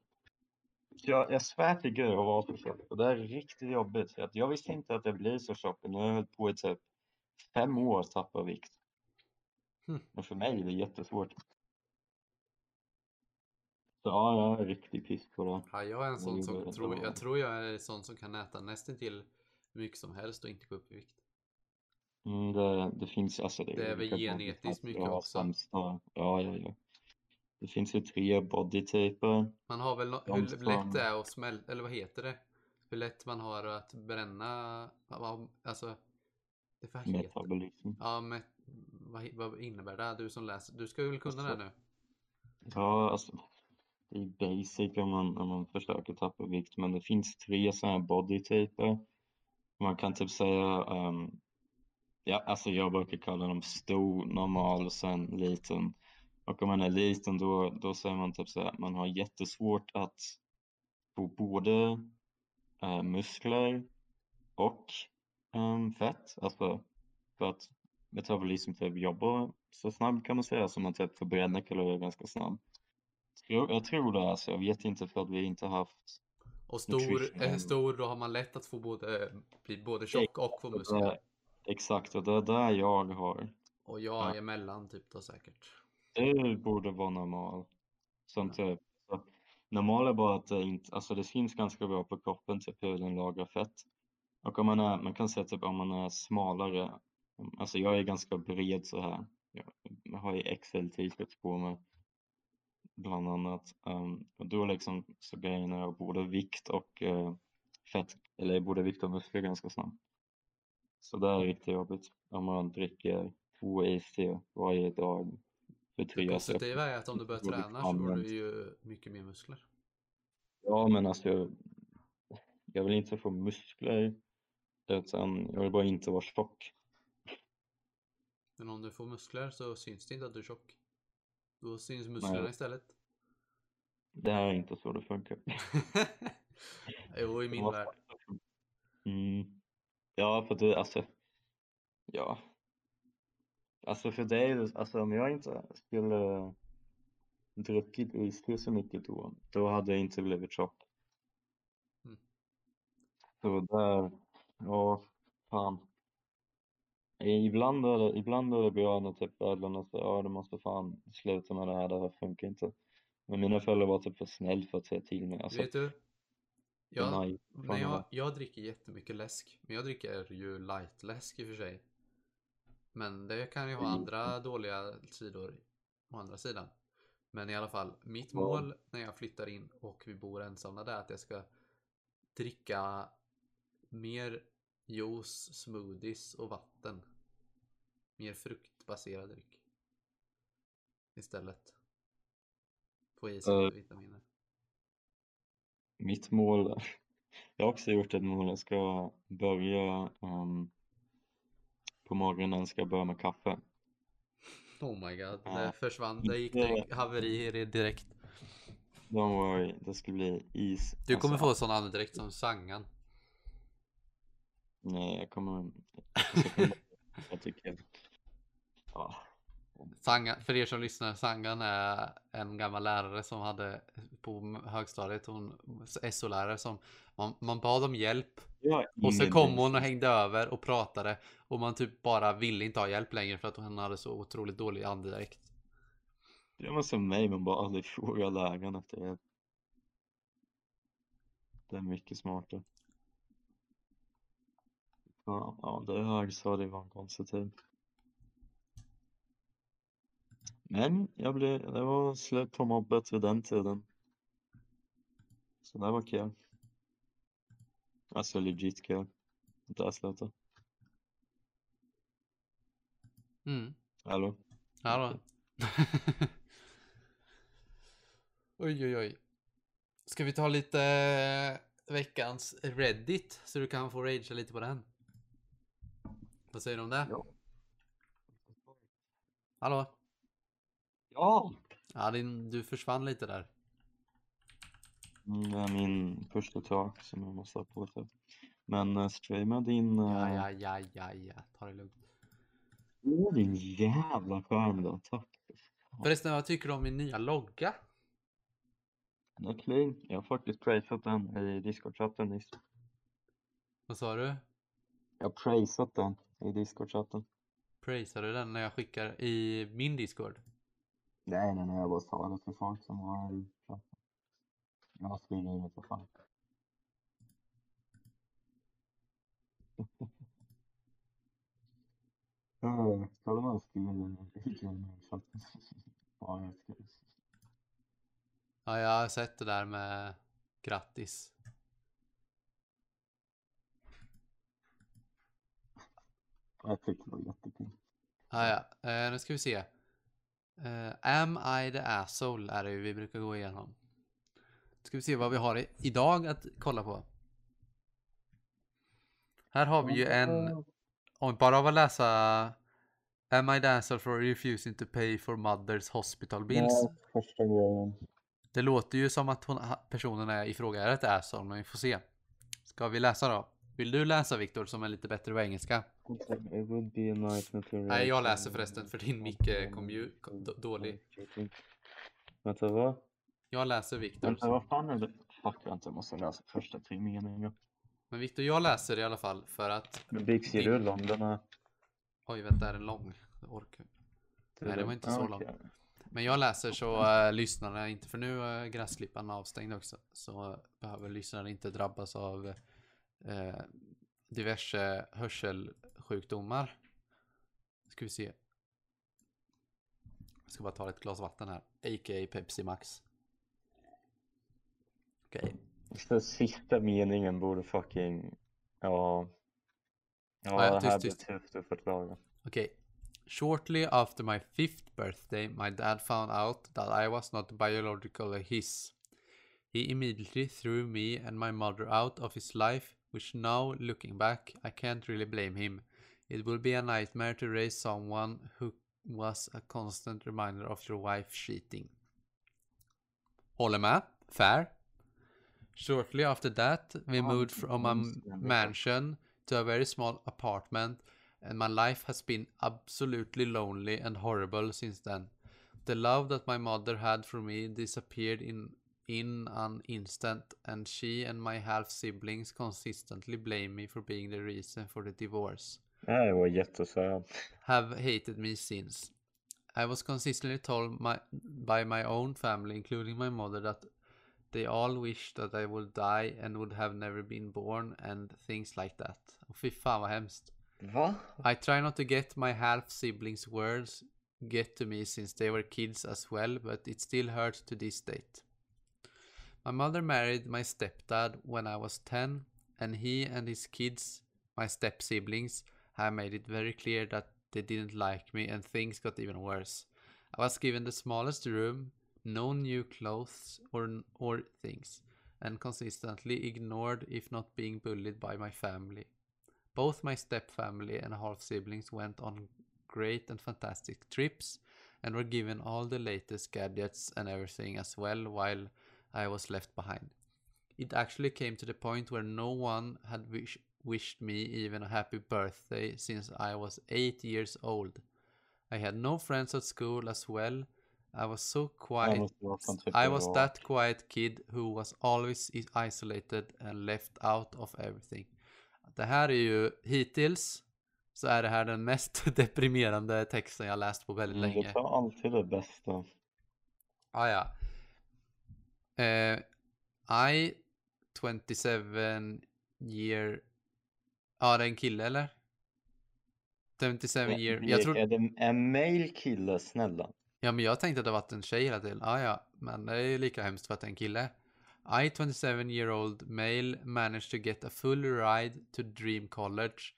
S2: Jag, jag svär till gud att vara så tjock och det är riktigt jobbigt. För att jag visste inte att jag blir så tjock nu har jag hållit på i typ fem år att tappa vikt.
S1: Hm.
S2: Och för mig är det jättesvårt. Så ja, jag är riktigt piss på det.
S1: Ja, jag är en sån som tror, jag tror jag är en sån som kan äta nästan till hur mycket som helst och inte gå upp i vikt.
S2: Mm, det, det finns alltså
S1: Det är väl genetiskt mycket också.
S2: Ja, ja, ja. Det finns ju tre bodytyper.
S1: Man har väl no- hur
S2: som-
S1: lätt det är att smälta, eller vad heter det? Hur lätt man har att bränna, alltså, det heter
S2: Metabolism.
S1: Ja, men vad, vad innebär det? Du som läser, du ska väl kunna det nu?
S2: Ja, alltså. Det är basic om man, om man försöker tappa vikt, men det finns tre sådana här bodytyper. Man kan typ säga, um, ja, alltså jag brukar kalla dem stor, normal och sen liten. Och om man är liten då, då säger man typ så här, man har jättesvårt att få både eh, muskler och ehm, fett. Alltså för att metabolism typ jobbar så snabbt kan man säga, så man typ förbränner kalorier ganska snabbt. Jag tror det alltså, jag vet inte för att vi inte haft
S1: och stor, är stor, då har man lätt att få både, bli både tjock och få muskler.
S2: Exakt, och det är där jag har.
S1: Och jag
S2: Ja.
S1: är emellan typ då säkert.
S2: Det borde vara normal. Som typ, så, normal är bara att det inte, alltså det syns ganska bra på kroppen, typ hur den lagrar fett. Och om man är, man kan säga typ om man är smalare, alltså jag är ganska bred så här. Jag, jag har ju XL t-shirts på mig. Bland annat. Um, och då liksom så grejen är både vikt och eh, fett, eller både vikt och muskler ganska snabbt. Så det är riktigt jobbigt om man dricker två iste varje dag för
S1: Det
S2: tre
S1: positiva är att om du börjar
S2: det
S1: träna så får du ju mycket mer muskler.
S2: Ja, men alltså jag, jag vill inte få muskler utan jag vill bara inte vara tjock.
S1: Men om du får muskler så syns det inte att du är tjock. Då syns musklerna
S2: Nej.
S1: istället.
S2: Det här är inte så det funkar.
S1: jo, i min
S2: Ja.
S1: värld.
S2: Mm. Ja, för du, alltså, ja. Alltså för dig, alltså om jag inte skulle druckit iste så mycket då, då hade jag inte blivit tjock.
S1: Mm.
S2: Så där, ja, fan. Ibland är det, ibland är det när typ föräldrarna säger ja du måste fan sluta med det här, det här funkar inte. Men mina föräldrar var typ för snäll för att säga till mig. Alltså,
S1: Vet du? Jag,
S2: nej, fan,
S1: jag, jag dricker jättemycket läsk. Men jag dricker ju light-läsk i och för sig. Men det kan ju ha
S2: Mm.
S1: andra dåliga sidor å andra sidan. Men i alla fall, mitt
S2: Ja.
S1: mål när jag flyttar in och vi bor ensamma det är att jag ska dricka mer juice, smoothies och vatten. Mer fruktbaserad dryck. Istället. Få i sig
S2: Eh.
S1: vitaminer.
S2: Mitt mål, jag har också gjort ett mål, jag ska börja ehm, på morgonen ska jag börja med kaffe.
S1: Oh my god,
S2: Ja.
S1: det försvann. Det gick det haveri direkt.
S2: Don't worry, det ska bli is.
S1: Du kommer
S2: Alltså,
S1: få sån andedräkt som Sangan.
S2: Nej, jag kommer, jag, kommer jag tycker, ja,
S1: Sangan, för er som lyssnar, Sangan är en gammal lärare som hade på högstadiet, hon SO-lärare som man, man bad om hjälp och så kom hon och hängde över och pratade och man typ bara ville inte ha hjälp längre för att hon hade så otroligt dålig andedräkt.
S2: Det var som mig, man bara aldrig frågar läraren efter det. Det är mycket smartare. Ja, ja det högstadiet var en konstig tid. Men jag blev, det var slut på mobbet vid den tiden. Så det var kul. Alltså legit kul. Där slutade.
S1: Mm.
S2: Hallå?
S1: Hallå? oj, oj, oj. Ska vi ta lite eh, veckans Reddit så du kan få ragea lite på den? Vad säger du om det?
S2: Ja.
S1: Hallå?
S2: Ja!
S1: Ja, din, du försvann lite där.
S2: Mm, Det är min första talk som jag måste ha på sig. Men uh, streama din...
S1: Ja, ja, ja, ja, ja. Ta det lugnt.
S2: Åh, din jävla skärm då, tack.
S1: Förresten, vad tycker du om min nya logga?
S2: Den är clean. Jag har faktiskt praisat den i Discord-chatten nyss.
S1: Vad sa du?
S2: Jag har praisat den i Discord-chatten.
S1: Praisar du den när jag skickar i min Discord?
S2: Nej, nej, nej, jag bara sa det för folk som har i chatten. Jag skriver inget för fan. Kolla vad jag skriver i chatten. Ja, jag
S1: har sett det där med grattis.
S2: Jag tyckte det var jättekul.
S1: Ah, ja, eh, nu ska vi se. Eh, am I the asshole är det ju vi brukar gå igenom. Ska vi se vad vi har i, idag att kolla på. Här har vi ju en, om bara av att läsa Am I the asshole for refusing to pay for mother's hospital bills?
S2: Ja, första grejen.
S1: Det låter ju som att hon, personen är i fråga är ett asshole, men vi får se. Ska vi läsa då? Vill du läsa Viktor som är lite bättre på engelska?
S2: It would be a to
S1: Nej, jag läser förresten för din mick eh, kom ju kom dålig.
S2: Vänta, vad?
S1: Jag läser Viktor.
S2: Vänta, vad fan är det? Fuck, vänta, jag måste läsa första tre meningar.
S1: Men Viktor, jag läser i alla fall för att...
S2: Men Bixie rull den är...
S1: Oj, vänta, är den lång? Jag orkar. Nej, det var inte så lång. Men jag läser så äh, lyssnarna, inte för nu är gräsklippan avstängd också, så behöver lyssnarna inte drabbas av eh, diverse hörselsjukdomar. Ska vi se. Jag ska bara ta ett glas vatten här, a.k.a. Pepsi Max. Okej.
S2: Den sista meningen borde fucking... Ja...
S1: Ja,
S2: Ja, det här
S1: tyst,
S2: blir tufft att förklara.
S1: Okay. Shortly after my fifth birthday, my dad found out that I was not biologically his. He immediately threw me and my mother out of his life, which now, looking back, I can't really blame him. It will be a nightmare to raise someone who was a constant reminder of your wife cheating. Håller med. Fair. Shortly after that, we moved from a
S2: minns den, det är
S1: mansion to a very small apartment and my life has been absolutely lonely and horrible since then. The love that my mother had for me disappeared in in an instant and she and my half siblings consistently blame me for being the reason for the divorce.
S2: Det här var jättesöt.
S1: Have hated me since. I was consistently told my, by my own family, including my mother, that they all wished that I would die and would have never been born and things like that. Och fy fan vad hemskt.
S2: Va?
S1: I try not to get my half siblings' words get to me since they were kids as well, but it still hurts to this date. My mother married my stepdad when I was 10, and he and his kids, my step siblings, have made it very clear that they didn't like me, and things got even worse. I was given the smallest room, no new clothes or or things, and consistently ignored if not being bullied by my family. Both my step family and half siblings went on great and fantastic trips and were given all the latest gadgets and everything as well while I was left behind. It actually came to the point where no one had wish- wished me even a happy birthday since I was 8 years old. I had no friends at school as well. I was so quiet
S2: från typ
S1: I was that quiet kid who was always is- isolated and left out of everything. Det här är ju hittills så är det här den mest deprimerande texten jag läst på väldigt
S2: Mm,
S1: länge.
S2: Det tar alltid det bästa.
S1: Ah, ja. Eh, I 27 year... Ja, det är en kille eller? 27 year... Jag tror...
S2: Är det en male kille, snälla?
S1: Ja, men jag tänkte att det var en tjej hela tiden. Ah, ja, men det är ju lika hemskt för att det är en kille. I, 27 year old male, managed to get a full ride to Dream College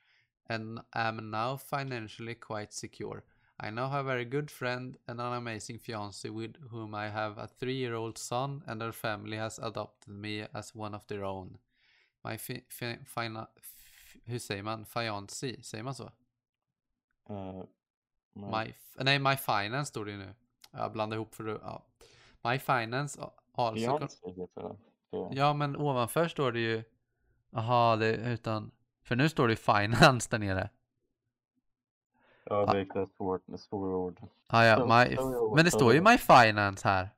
S1: and am now financially quite secure. I now have a very good friend and an amazing fiancé with whom I have a three-year-old son and her family has adopted me as one of their own. My fi- fi- fina- hur säger man? Fiancé? Säger man så?
S2: Nej.
S1: My, f- nej, my finance står det ju nu. Jag blandar ihop för det. Ja. My finance also.
S2: Fiancé heter det. Så-
S1: Ja, men ovanför står det ju. Jaha, det utan. För nu står det finance där nere.
S2: Ja, det är svårt svåra ord.
S1: Ah, ja, my, men det står ju my finance här.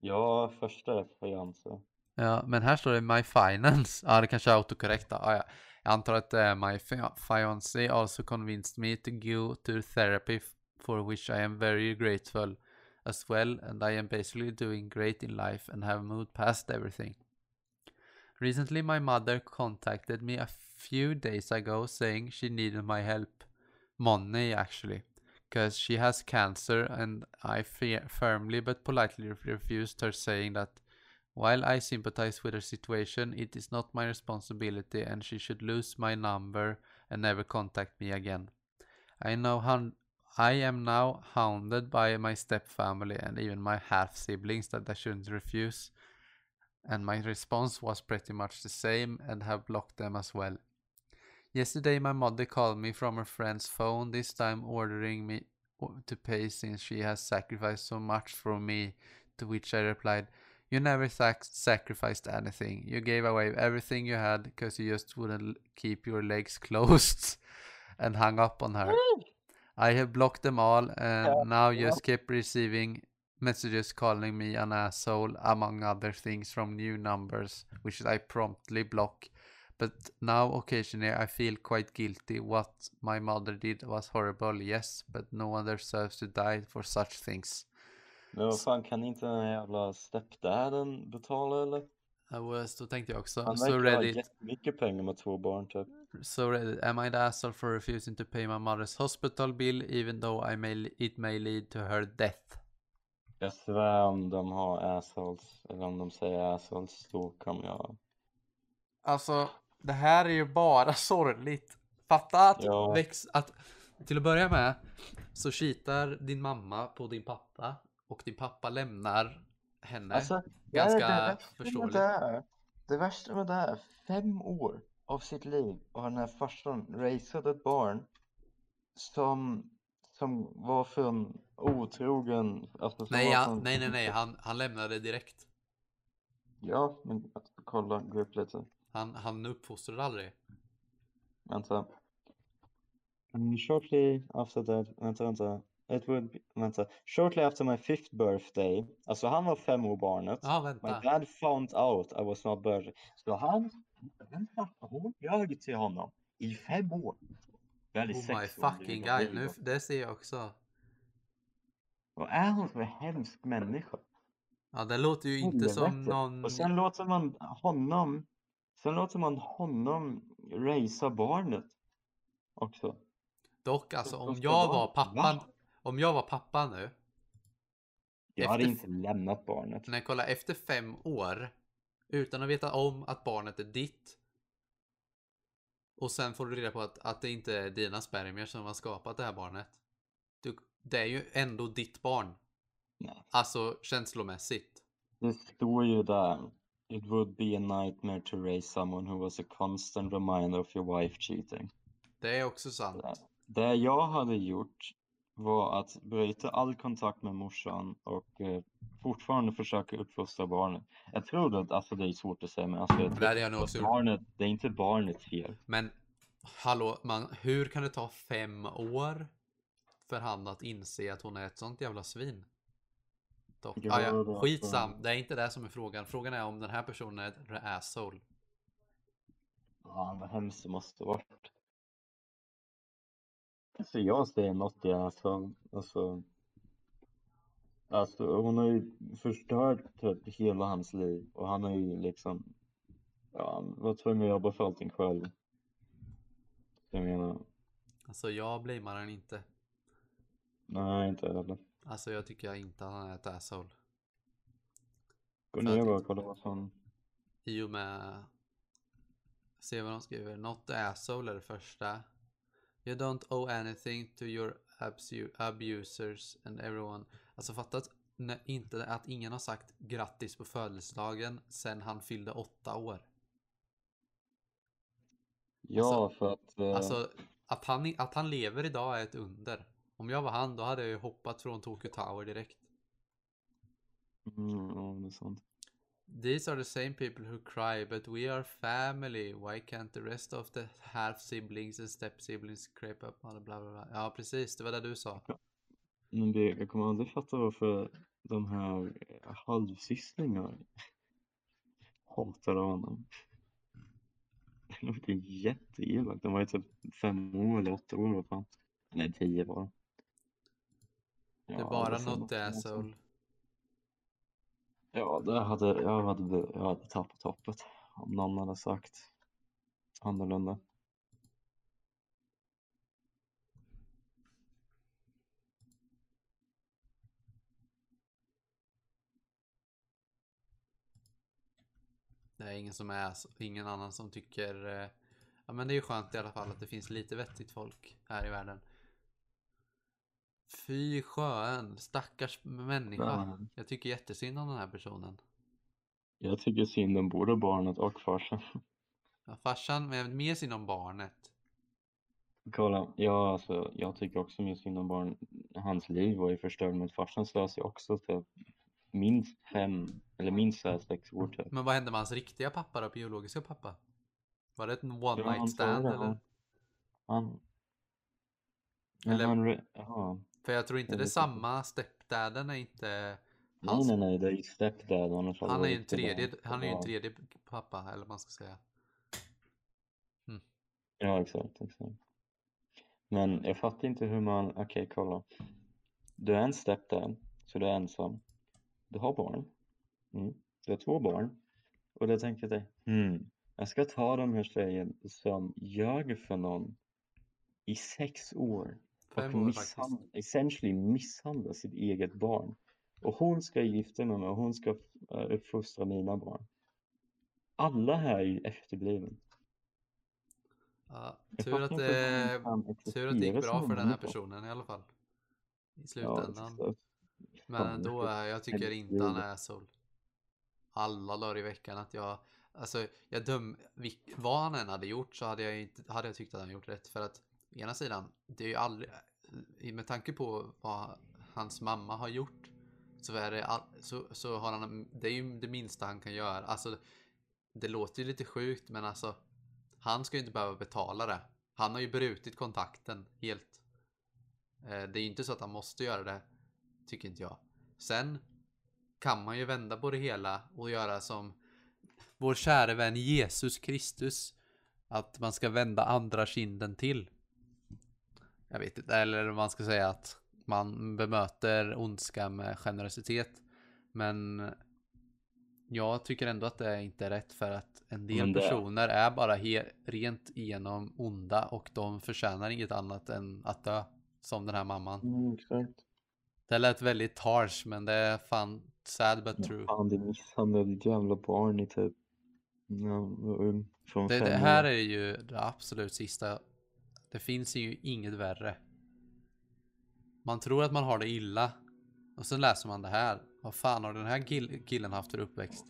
S2: Ja, första fiancé.
S1: Ja, men här står det my finance. Ja, det kanske är autokorrekt då. Ah, ja. Jag antar att det är my fi- fiancé also convinced me to go to therapy for which I am very grateful as well and I am basically doing great in life and have moved past everything. Recently my mother contacted me a few days ago saying she needed my help. Money actually. Because she has cancer and I firmly but politely refused her saying that While I sympathize with her situation, it is not my responsibility and she should lose my number and never contact me again. I know hun- I am now hounded by my stepfamily and even my half siblings that I shouldn't refuse. And my response was pretty much the same and have blocked them as well. Yesterday, my mother called me from her friend's phone, this time ordering me to pay since she has sacrificed so much for me. To which I replied, You never sac- sacrificed anything. You gave away everything you had because you just wouldn't keep your legs closed and hung up on her. I have blocked them all and
S2: Yeah,
S1: now
S2: yeah.
S1: just keep receiving messages calling me an asshole, among other things from new numbers, which I promptly block. But now occasionally I feel quite guilty. What my mother did was horrible, yes, but no one deserves to die for such things.
S2: Men vad fan, kan inte den här jävla stepdadden betala eller?
S1: I was, då tänkte jag också,
S2: Han
S1: so Reddit,
S2: jättemycket pengar med två barn typ.
S1: so Reddit, am I the asshole for refusing to pay my mother's hospital bill even though I may, it may lead to her death?
S2: Jag svär om de har assholes, eller om de säger assholes, då kommer jag...
S1: Alltså, det här är ju bara sorgligt. Fatta att,
S2: Ja.
S1: väx, att till att börja med så kitar din mamma på din pappa och din pappa lämnar henne.
S2: Alltså,
S1: ganska
S2: det, det värsta med
S1: förståeligt.
S2: det det värsta med det är, fem år av sitt liv och den här farsan raisat ett barn som, som var från otrogen, alltså
S1: nej, ja,
S2: från,
S1: nej, nej, nej, han, han lämnade direkt.
S2: Ja, men att kolla, gå upp lite.
S1: Han, han uppfostrade aldrig.
S2: Vänta. Mm, shortly after that, vänta, vänta. It would be, vänta. Shortly after my fifth birthday, alltså han var fem år barnet.
S1: Ja,
S2: My
S1: vänta.
S2: dad found out I was not virgin. Så han, den pappa, hon ljög till honom i fem år. Eller
S1: Oh my fucking
S2: det
S1: nu, det ser jag också.
S2: Vad är hon för hemsk människa?
S1: Ja, det låter ju inte som
S2: Helvete.
S1: någon...
S2: Och sen låter man honom, sen låter man honom racea barnet också.
S1: Dock alltså,
S2: Så
S1: om jag var pappan,
S2: Va?
S1: om jag var pappa nu,
S2: Jag hade inte lämnat barnet.
S1: när jag kollar efter fem år, utan att veta om att barnet är ditt, och sen får du reda på att, att det inte är dina spermier som har skapat det här barnet. Du, det är ju ändå ditt barn.
S2: Nej.
S1: Alltså känslomässigt.
S2: Det står ju där. It would be a nightmare to raise someone who was a constant reminder of your wife cheating.
S1: Det är också sant.
S2: Det jag hade gjort var att bryta all kontakt med morsan och eh, fortfarande försöka uppfostra barnet. Jag tror att alltså, det är svårt att säga men alltså,
S1: Det hade jag nog också gjort.
S2: barnet, det är inte barnets fel.
S1: Men hallå, man, hur kan det ta fem år för han att inse att hon är ett sånt jävla svin? Dock. Ah, ja, skitsam, det är inte det som är frågan. Frågan är om den här personen är ett asshole.
S2: Ja, vad hemskt det måste varit. Alltså jag säger något i alltså, alltså, alltså hon har ju förstört typ hela hans liv och han har ju liksom, ja, han var tvungen att jobba för allting själv. Jag menar,
S1: Alltså jag blamear den inte.
S2: nej inte heller.
S1: Alltså jag tycker inte att han är ett asshole.
S2: Gå ner och kolla vad som,
S1: I och med... Se vad de skriver. Not asshole är det första. You don't owe anything to your abusers and everyone. Alltså fatta inte, att ingen har sagt grattis på födelsedagen sen han fyllde åtta år.
S2: Ja, för att... eh,
S1: Alltså att han, att han lever idag är ett under. Om jag var han då hade jag ju hoppat från Tokyo Tower direkt.
S2: mm, ja, det är sant.
S1: These are the same people who cry, but we are family. Why can't the rest of the half siblings and step siblings creep up? Bla bla bla. Ja, precis. Det var det du sa.
S2: Men det, jag kommer aldrig fatta varför de här eh, halvsysslingar hatar honom. Det låter jätteelakt. De var ju typ fem år eller åtta år, vad fan. Nej, tio bara.
S1: Det är
S2: Ja,
S1: bara
S2: det
S1: något asshole.
S2: Ja, det hade, jag, hade, jag hade tappat hoppet om någon hade sagt annorlunda.
S1: Det är ingen som är ingen annan som tycker eh, Ja men det är ju skönt i alla fall att det finns lite vettigt folk här i världen. Fy sjön, stackars människa.
S2: Ja.
S1: Jag tycker jättesynd om den här personen.
S2: Jag tycker synd om både barnet och farsan.
S1: Ja, farsan, men mer synd om barnet.
S2: Kolla, ja alltså jag tycker också mer synd om barn. Hans liv var ju förstört men farsan slös ju också typ minst fem eller minst så här sex år typ.
S1: Men vad hände med hans riktiga pappa då, biologiska pappa? Var det ett one
S2: Ja,
S1: night stand eller?
S2: han- Han...
S1: Eller-
S2: han... Jaha.
S1: För jag tror inte det är samma, stepdadden är inte
S2: Nej
S1: hans.
S2: nej nej, det är ju stepdad annars hade
S1: Han är ju en tredje, han är ju en tredje pappa, eller vad man ska säga.
S2: Ja exakt, exakt. Men jag fattar inte hur man, okej kolla. Du är en stepdad, så du är ensam. Du har barn. Mm. Du har två barn. Och då tänker jag dig, hmm, jag ska ta de här tjejen som ljög för någon i sex år
S1: Fem
S2: och misshandla, essentially misshandla sitt eget barn. Och hon ska gifta med mig och hon ska uh, uppfostra mina barn. Alla här är ju efterbliven.
S1: Ja, tur, att det, tur att det gick bra för den här personen i alla fall. I slutändan. Men
S2: det
S1: är- jag tycker inte han är asshole. Alla dagar i veckan att jag, alltså jag döm, vad han än hade gjort så hade jag inte, hade jag tyckt att han gjort rätt. För att, å ena sidan, det är ju aldrig, med tanke på vad hans mamma har gjort, så är det, all, så, så har han, det är ju det minsta han kan göra. Alltså, det låter ju lite sjukt men alltså, han ska ju inte behöva betala det. Han har ju brutit kontakten helt. Eh, det är ju inte så att han måste göra det, tycker inte jag. Sen kan man ju vända på det hela och göra som vår käre vän Jesus Kristus. Att man ska vända andra kinden till. Jag vet inte, eller man ska säga att man bemöter ondska med generositet. Men jag tycker ändå att det inte är rätt för att en del
S2: det-
S1: personer är bara rent igenom onda och de förtjänar inget annat än att dö. Som den här mamman.
S2: Mm, exakt.
S1: Det lät väldigt harsh men det är fan sad but true.
S2: Fan, du misshandlade ditt jävla barn i typ, ja. Från
S1: Det, det här är ju det absolut sista. Det finns ju inget värre. Man tror att man har det illa. Och sen läser man det här. Vad fan har den här kill- killen haft för uppväxt?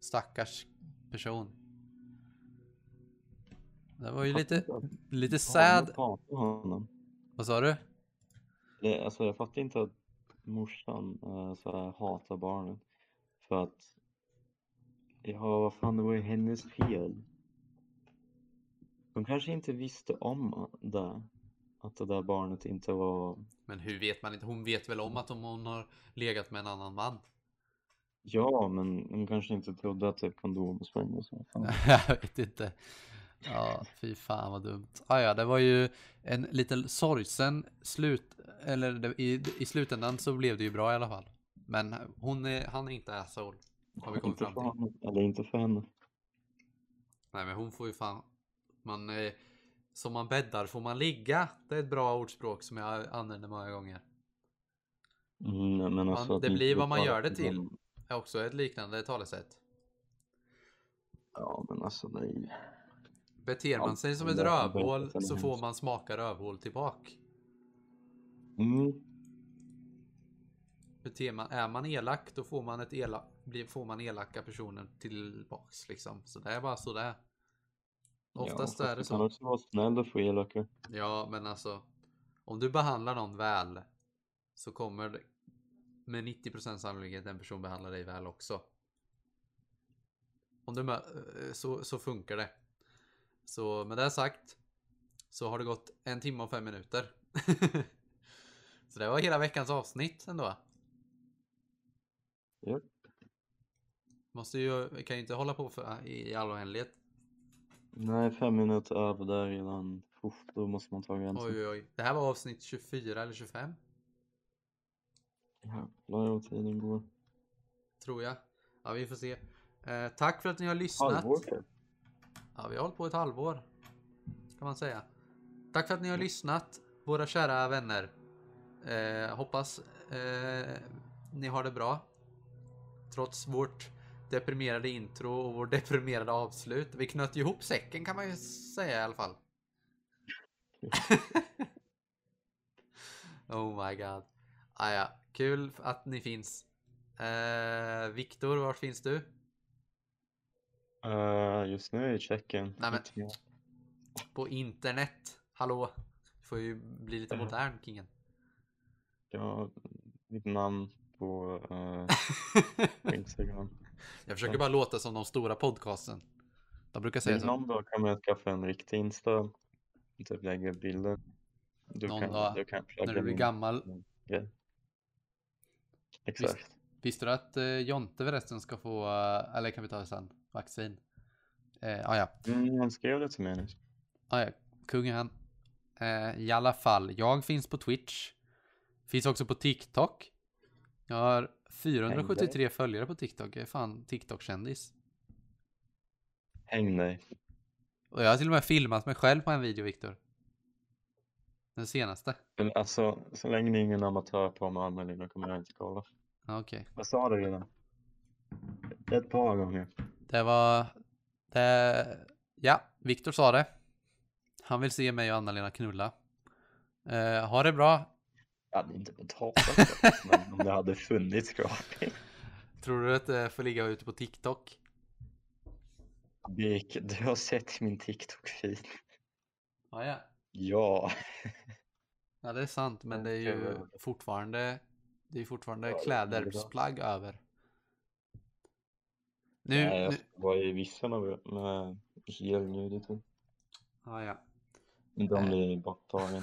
S1: Stackars person. Det var ju lite, lite sad. Vad sa du?
S2: Det, alltså jag fattar inte att morsan äh, så här, hatar barnet. För att, ja vad fan det var ju hennes fel. De kanske inte visste om det. Att det där barnet inte var,
S1: Men hur vet man inte? Hon vet väl om att om hon har legat med en annan man?
S2: ja men de kanske inte trodde att det är kondomspräng och så.
S1: Jag vet inte. Ja, fy fan vad dumt. Ah, ja, det var ju en liten sorgsen slut, eller i, i slutändan så blev det ju bra i alla fall. Men hon är, han är inte asshole. Har vi kommit
S2: Inte
S1: fram till.
S2: honom, eller inte för henne.
S1: Nej men hon får ju fan, man, eh, som man bäddar får man ligga. Det är ett bra ordspråk som jag använder många gånger.
S2: Mm, men alltså
S1: det blir vad man gör det till. Det är också ett liknande talesätt.
S2: Ja men alltså det är.
S1: Beter man sig som ett rövhål så får man smaka rövhål tillbaka.
S2: Mm.
S1: Beter man, är man elak då får man, ett elak, får man elaka personer tillbaks liksom. Så det är bara så det är. Oftast
S2: ja,
S1: är det så.
S2: också vara snäll och få elaka.
S1: Ja, men alltså. Om du behandlar någon väl. Så kommer det med 90% sannolikhet en person behandla dig väl också. Om du eh, så, så funkar det. Så med det sagt. Så har det gått en timme och fem minuter. så det var hela veckans avsnitt ändå.
S2: Ja.
S1: Måste ju, kan ju inte hålla på för, i all oändlighet.
S2: Nej, fem minuter över där redan. Uff, då måste man ta gränsen.
S1: Oj, oj, oj. Det här var avsnitt 24 eller 25.
S2: Jävlar vad tiden går.
S1: Tror jag. Ja, vi får se. Eh, tack för att ni har lyssnat.
S2: Halvår.
S1: Ja, vi har hållit på ett halvår. Kan man säga. Tack för att ni har lyssnat, våra kära vänner. Eh, hoppas eh, ni har det bra. Trots vårt deprimerade intro och vår deprimerade avslut. Vi knöt ihop säcken kan man ju säga i alla fall. oh my god. Ah, ja, kul att ni finns. Eh, Viktor, var finns du?
S2: Eh, just nu i Tjeckien.
S1: Nej, men-
S2: Ja.
S1: På internet. Hallå? Du får ju bli lite modern, kingen.
S2: Ja, mitt namn på, eh, på Instagram.
S1: Jag försöker bara låta som de stora podcasten. De brukar säga
S2: Men
S1: så.
S2: någon dag kommer jag skaffa en riktig Insta. Typ lägga bilder. Då
S1: Någon
S2: kan,
S1: dag
S2: då kan
S1: När du blir gammal.
S2: grej. Exakt.
S1: Visste du att eh, Jonte förresten ska få, eh, eller kan vi ta det sen, vaccin? Eh, ah, ja,
S2: Mm, han skrev det till mig nyss.
S1: ah, ja, kungen han. Eh, I alla fall, jag finns på Twitch. Finns också på TikTok. Jag har 473 följare på TikTok. Jag är fan TikTok-kändis.
S2: Häng dig.
S1: Och jag har till och med filmat mig själv på en video, Viktor. Den senaste.
S2: Men alltså, så länge ni är ingen amatör på med Anna-Lina kommer jag inte kolla.
S1: Okej.
S2: Jag sa det redan. Ett par gånger.
S1: Det var... Det... Ja, Viktor sa det. Han vill se mig och Anna-Lena knulla. Eh, ha det bra.
S2: Jag hade inte betalat det, men om det hade funnits gratis.
S1: Tror du att det får ligga ute på TikTok?
S2: Dick, du har sett min TikTok-feed.
S1: Ja, ja.
S2: Ja.
S1: Ja, det är sant, men det är ju fortfarande... Det är fortfarande
S2: Ja,
S1: klädesplagg över. Nu...
S2: Nej, jag
S1: nu...
S2: vara i vissa med, med helnudity.
S1: Ja, ja.
S2: De blir borttagen.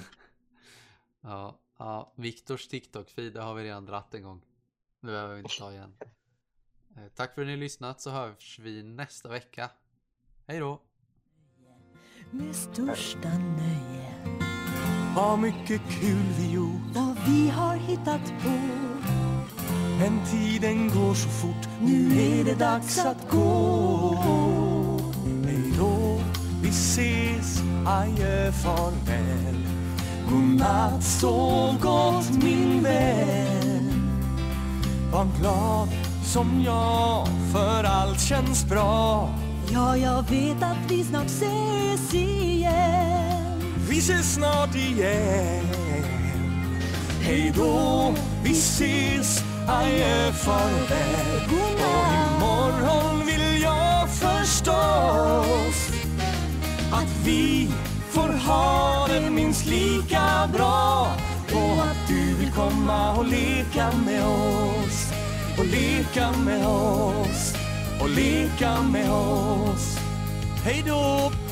S1: Ja, ja. Viktors TikTok-feed, det har vi redan dratt en gång. Det behöver vi inte ta igen. Eh, Tack för att ni har lyssnat så hörs vi nästa vecka. Hej då!
S3: med största nöje
S4: Vad mycket kul vi gjort
S3: vad vi har hittat på.
S4: Men tiden går så fort Nu är det dags att gå Hej då, vi ses Adjö, farväl Godnatt, sov gott min vän. Var glad som jag För allt känns bra.
S3: Ja, jag vet att vi snart ses igen.
S4: Vi ses snart igen. Hej då, vi ses Adjö, farväl. Och imorgon vill jag förstås Att vi får ha det minst lika bra. Och att du vill komma och leka med oss. Och leka med oss. Och leka med oss. Hej då!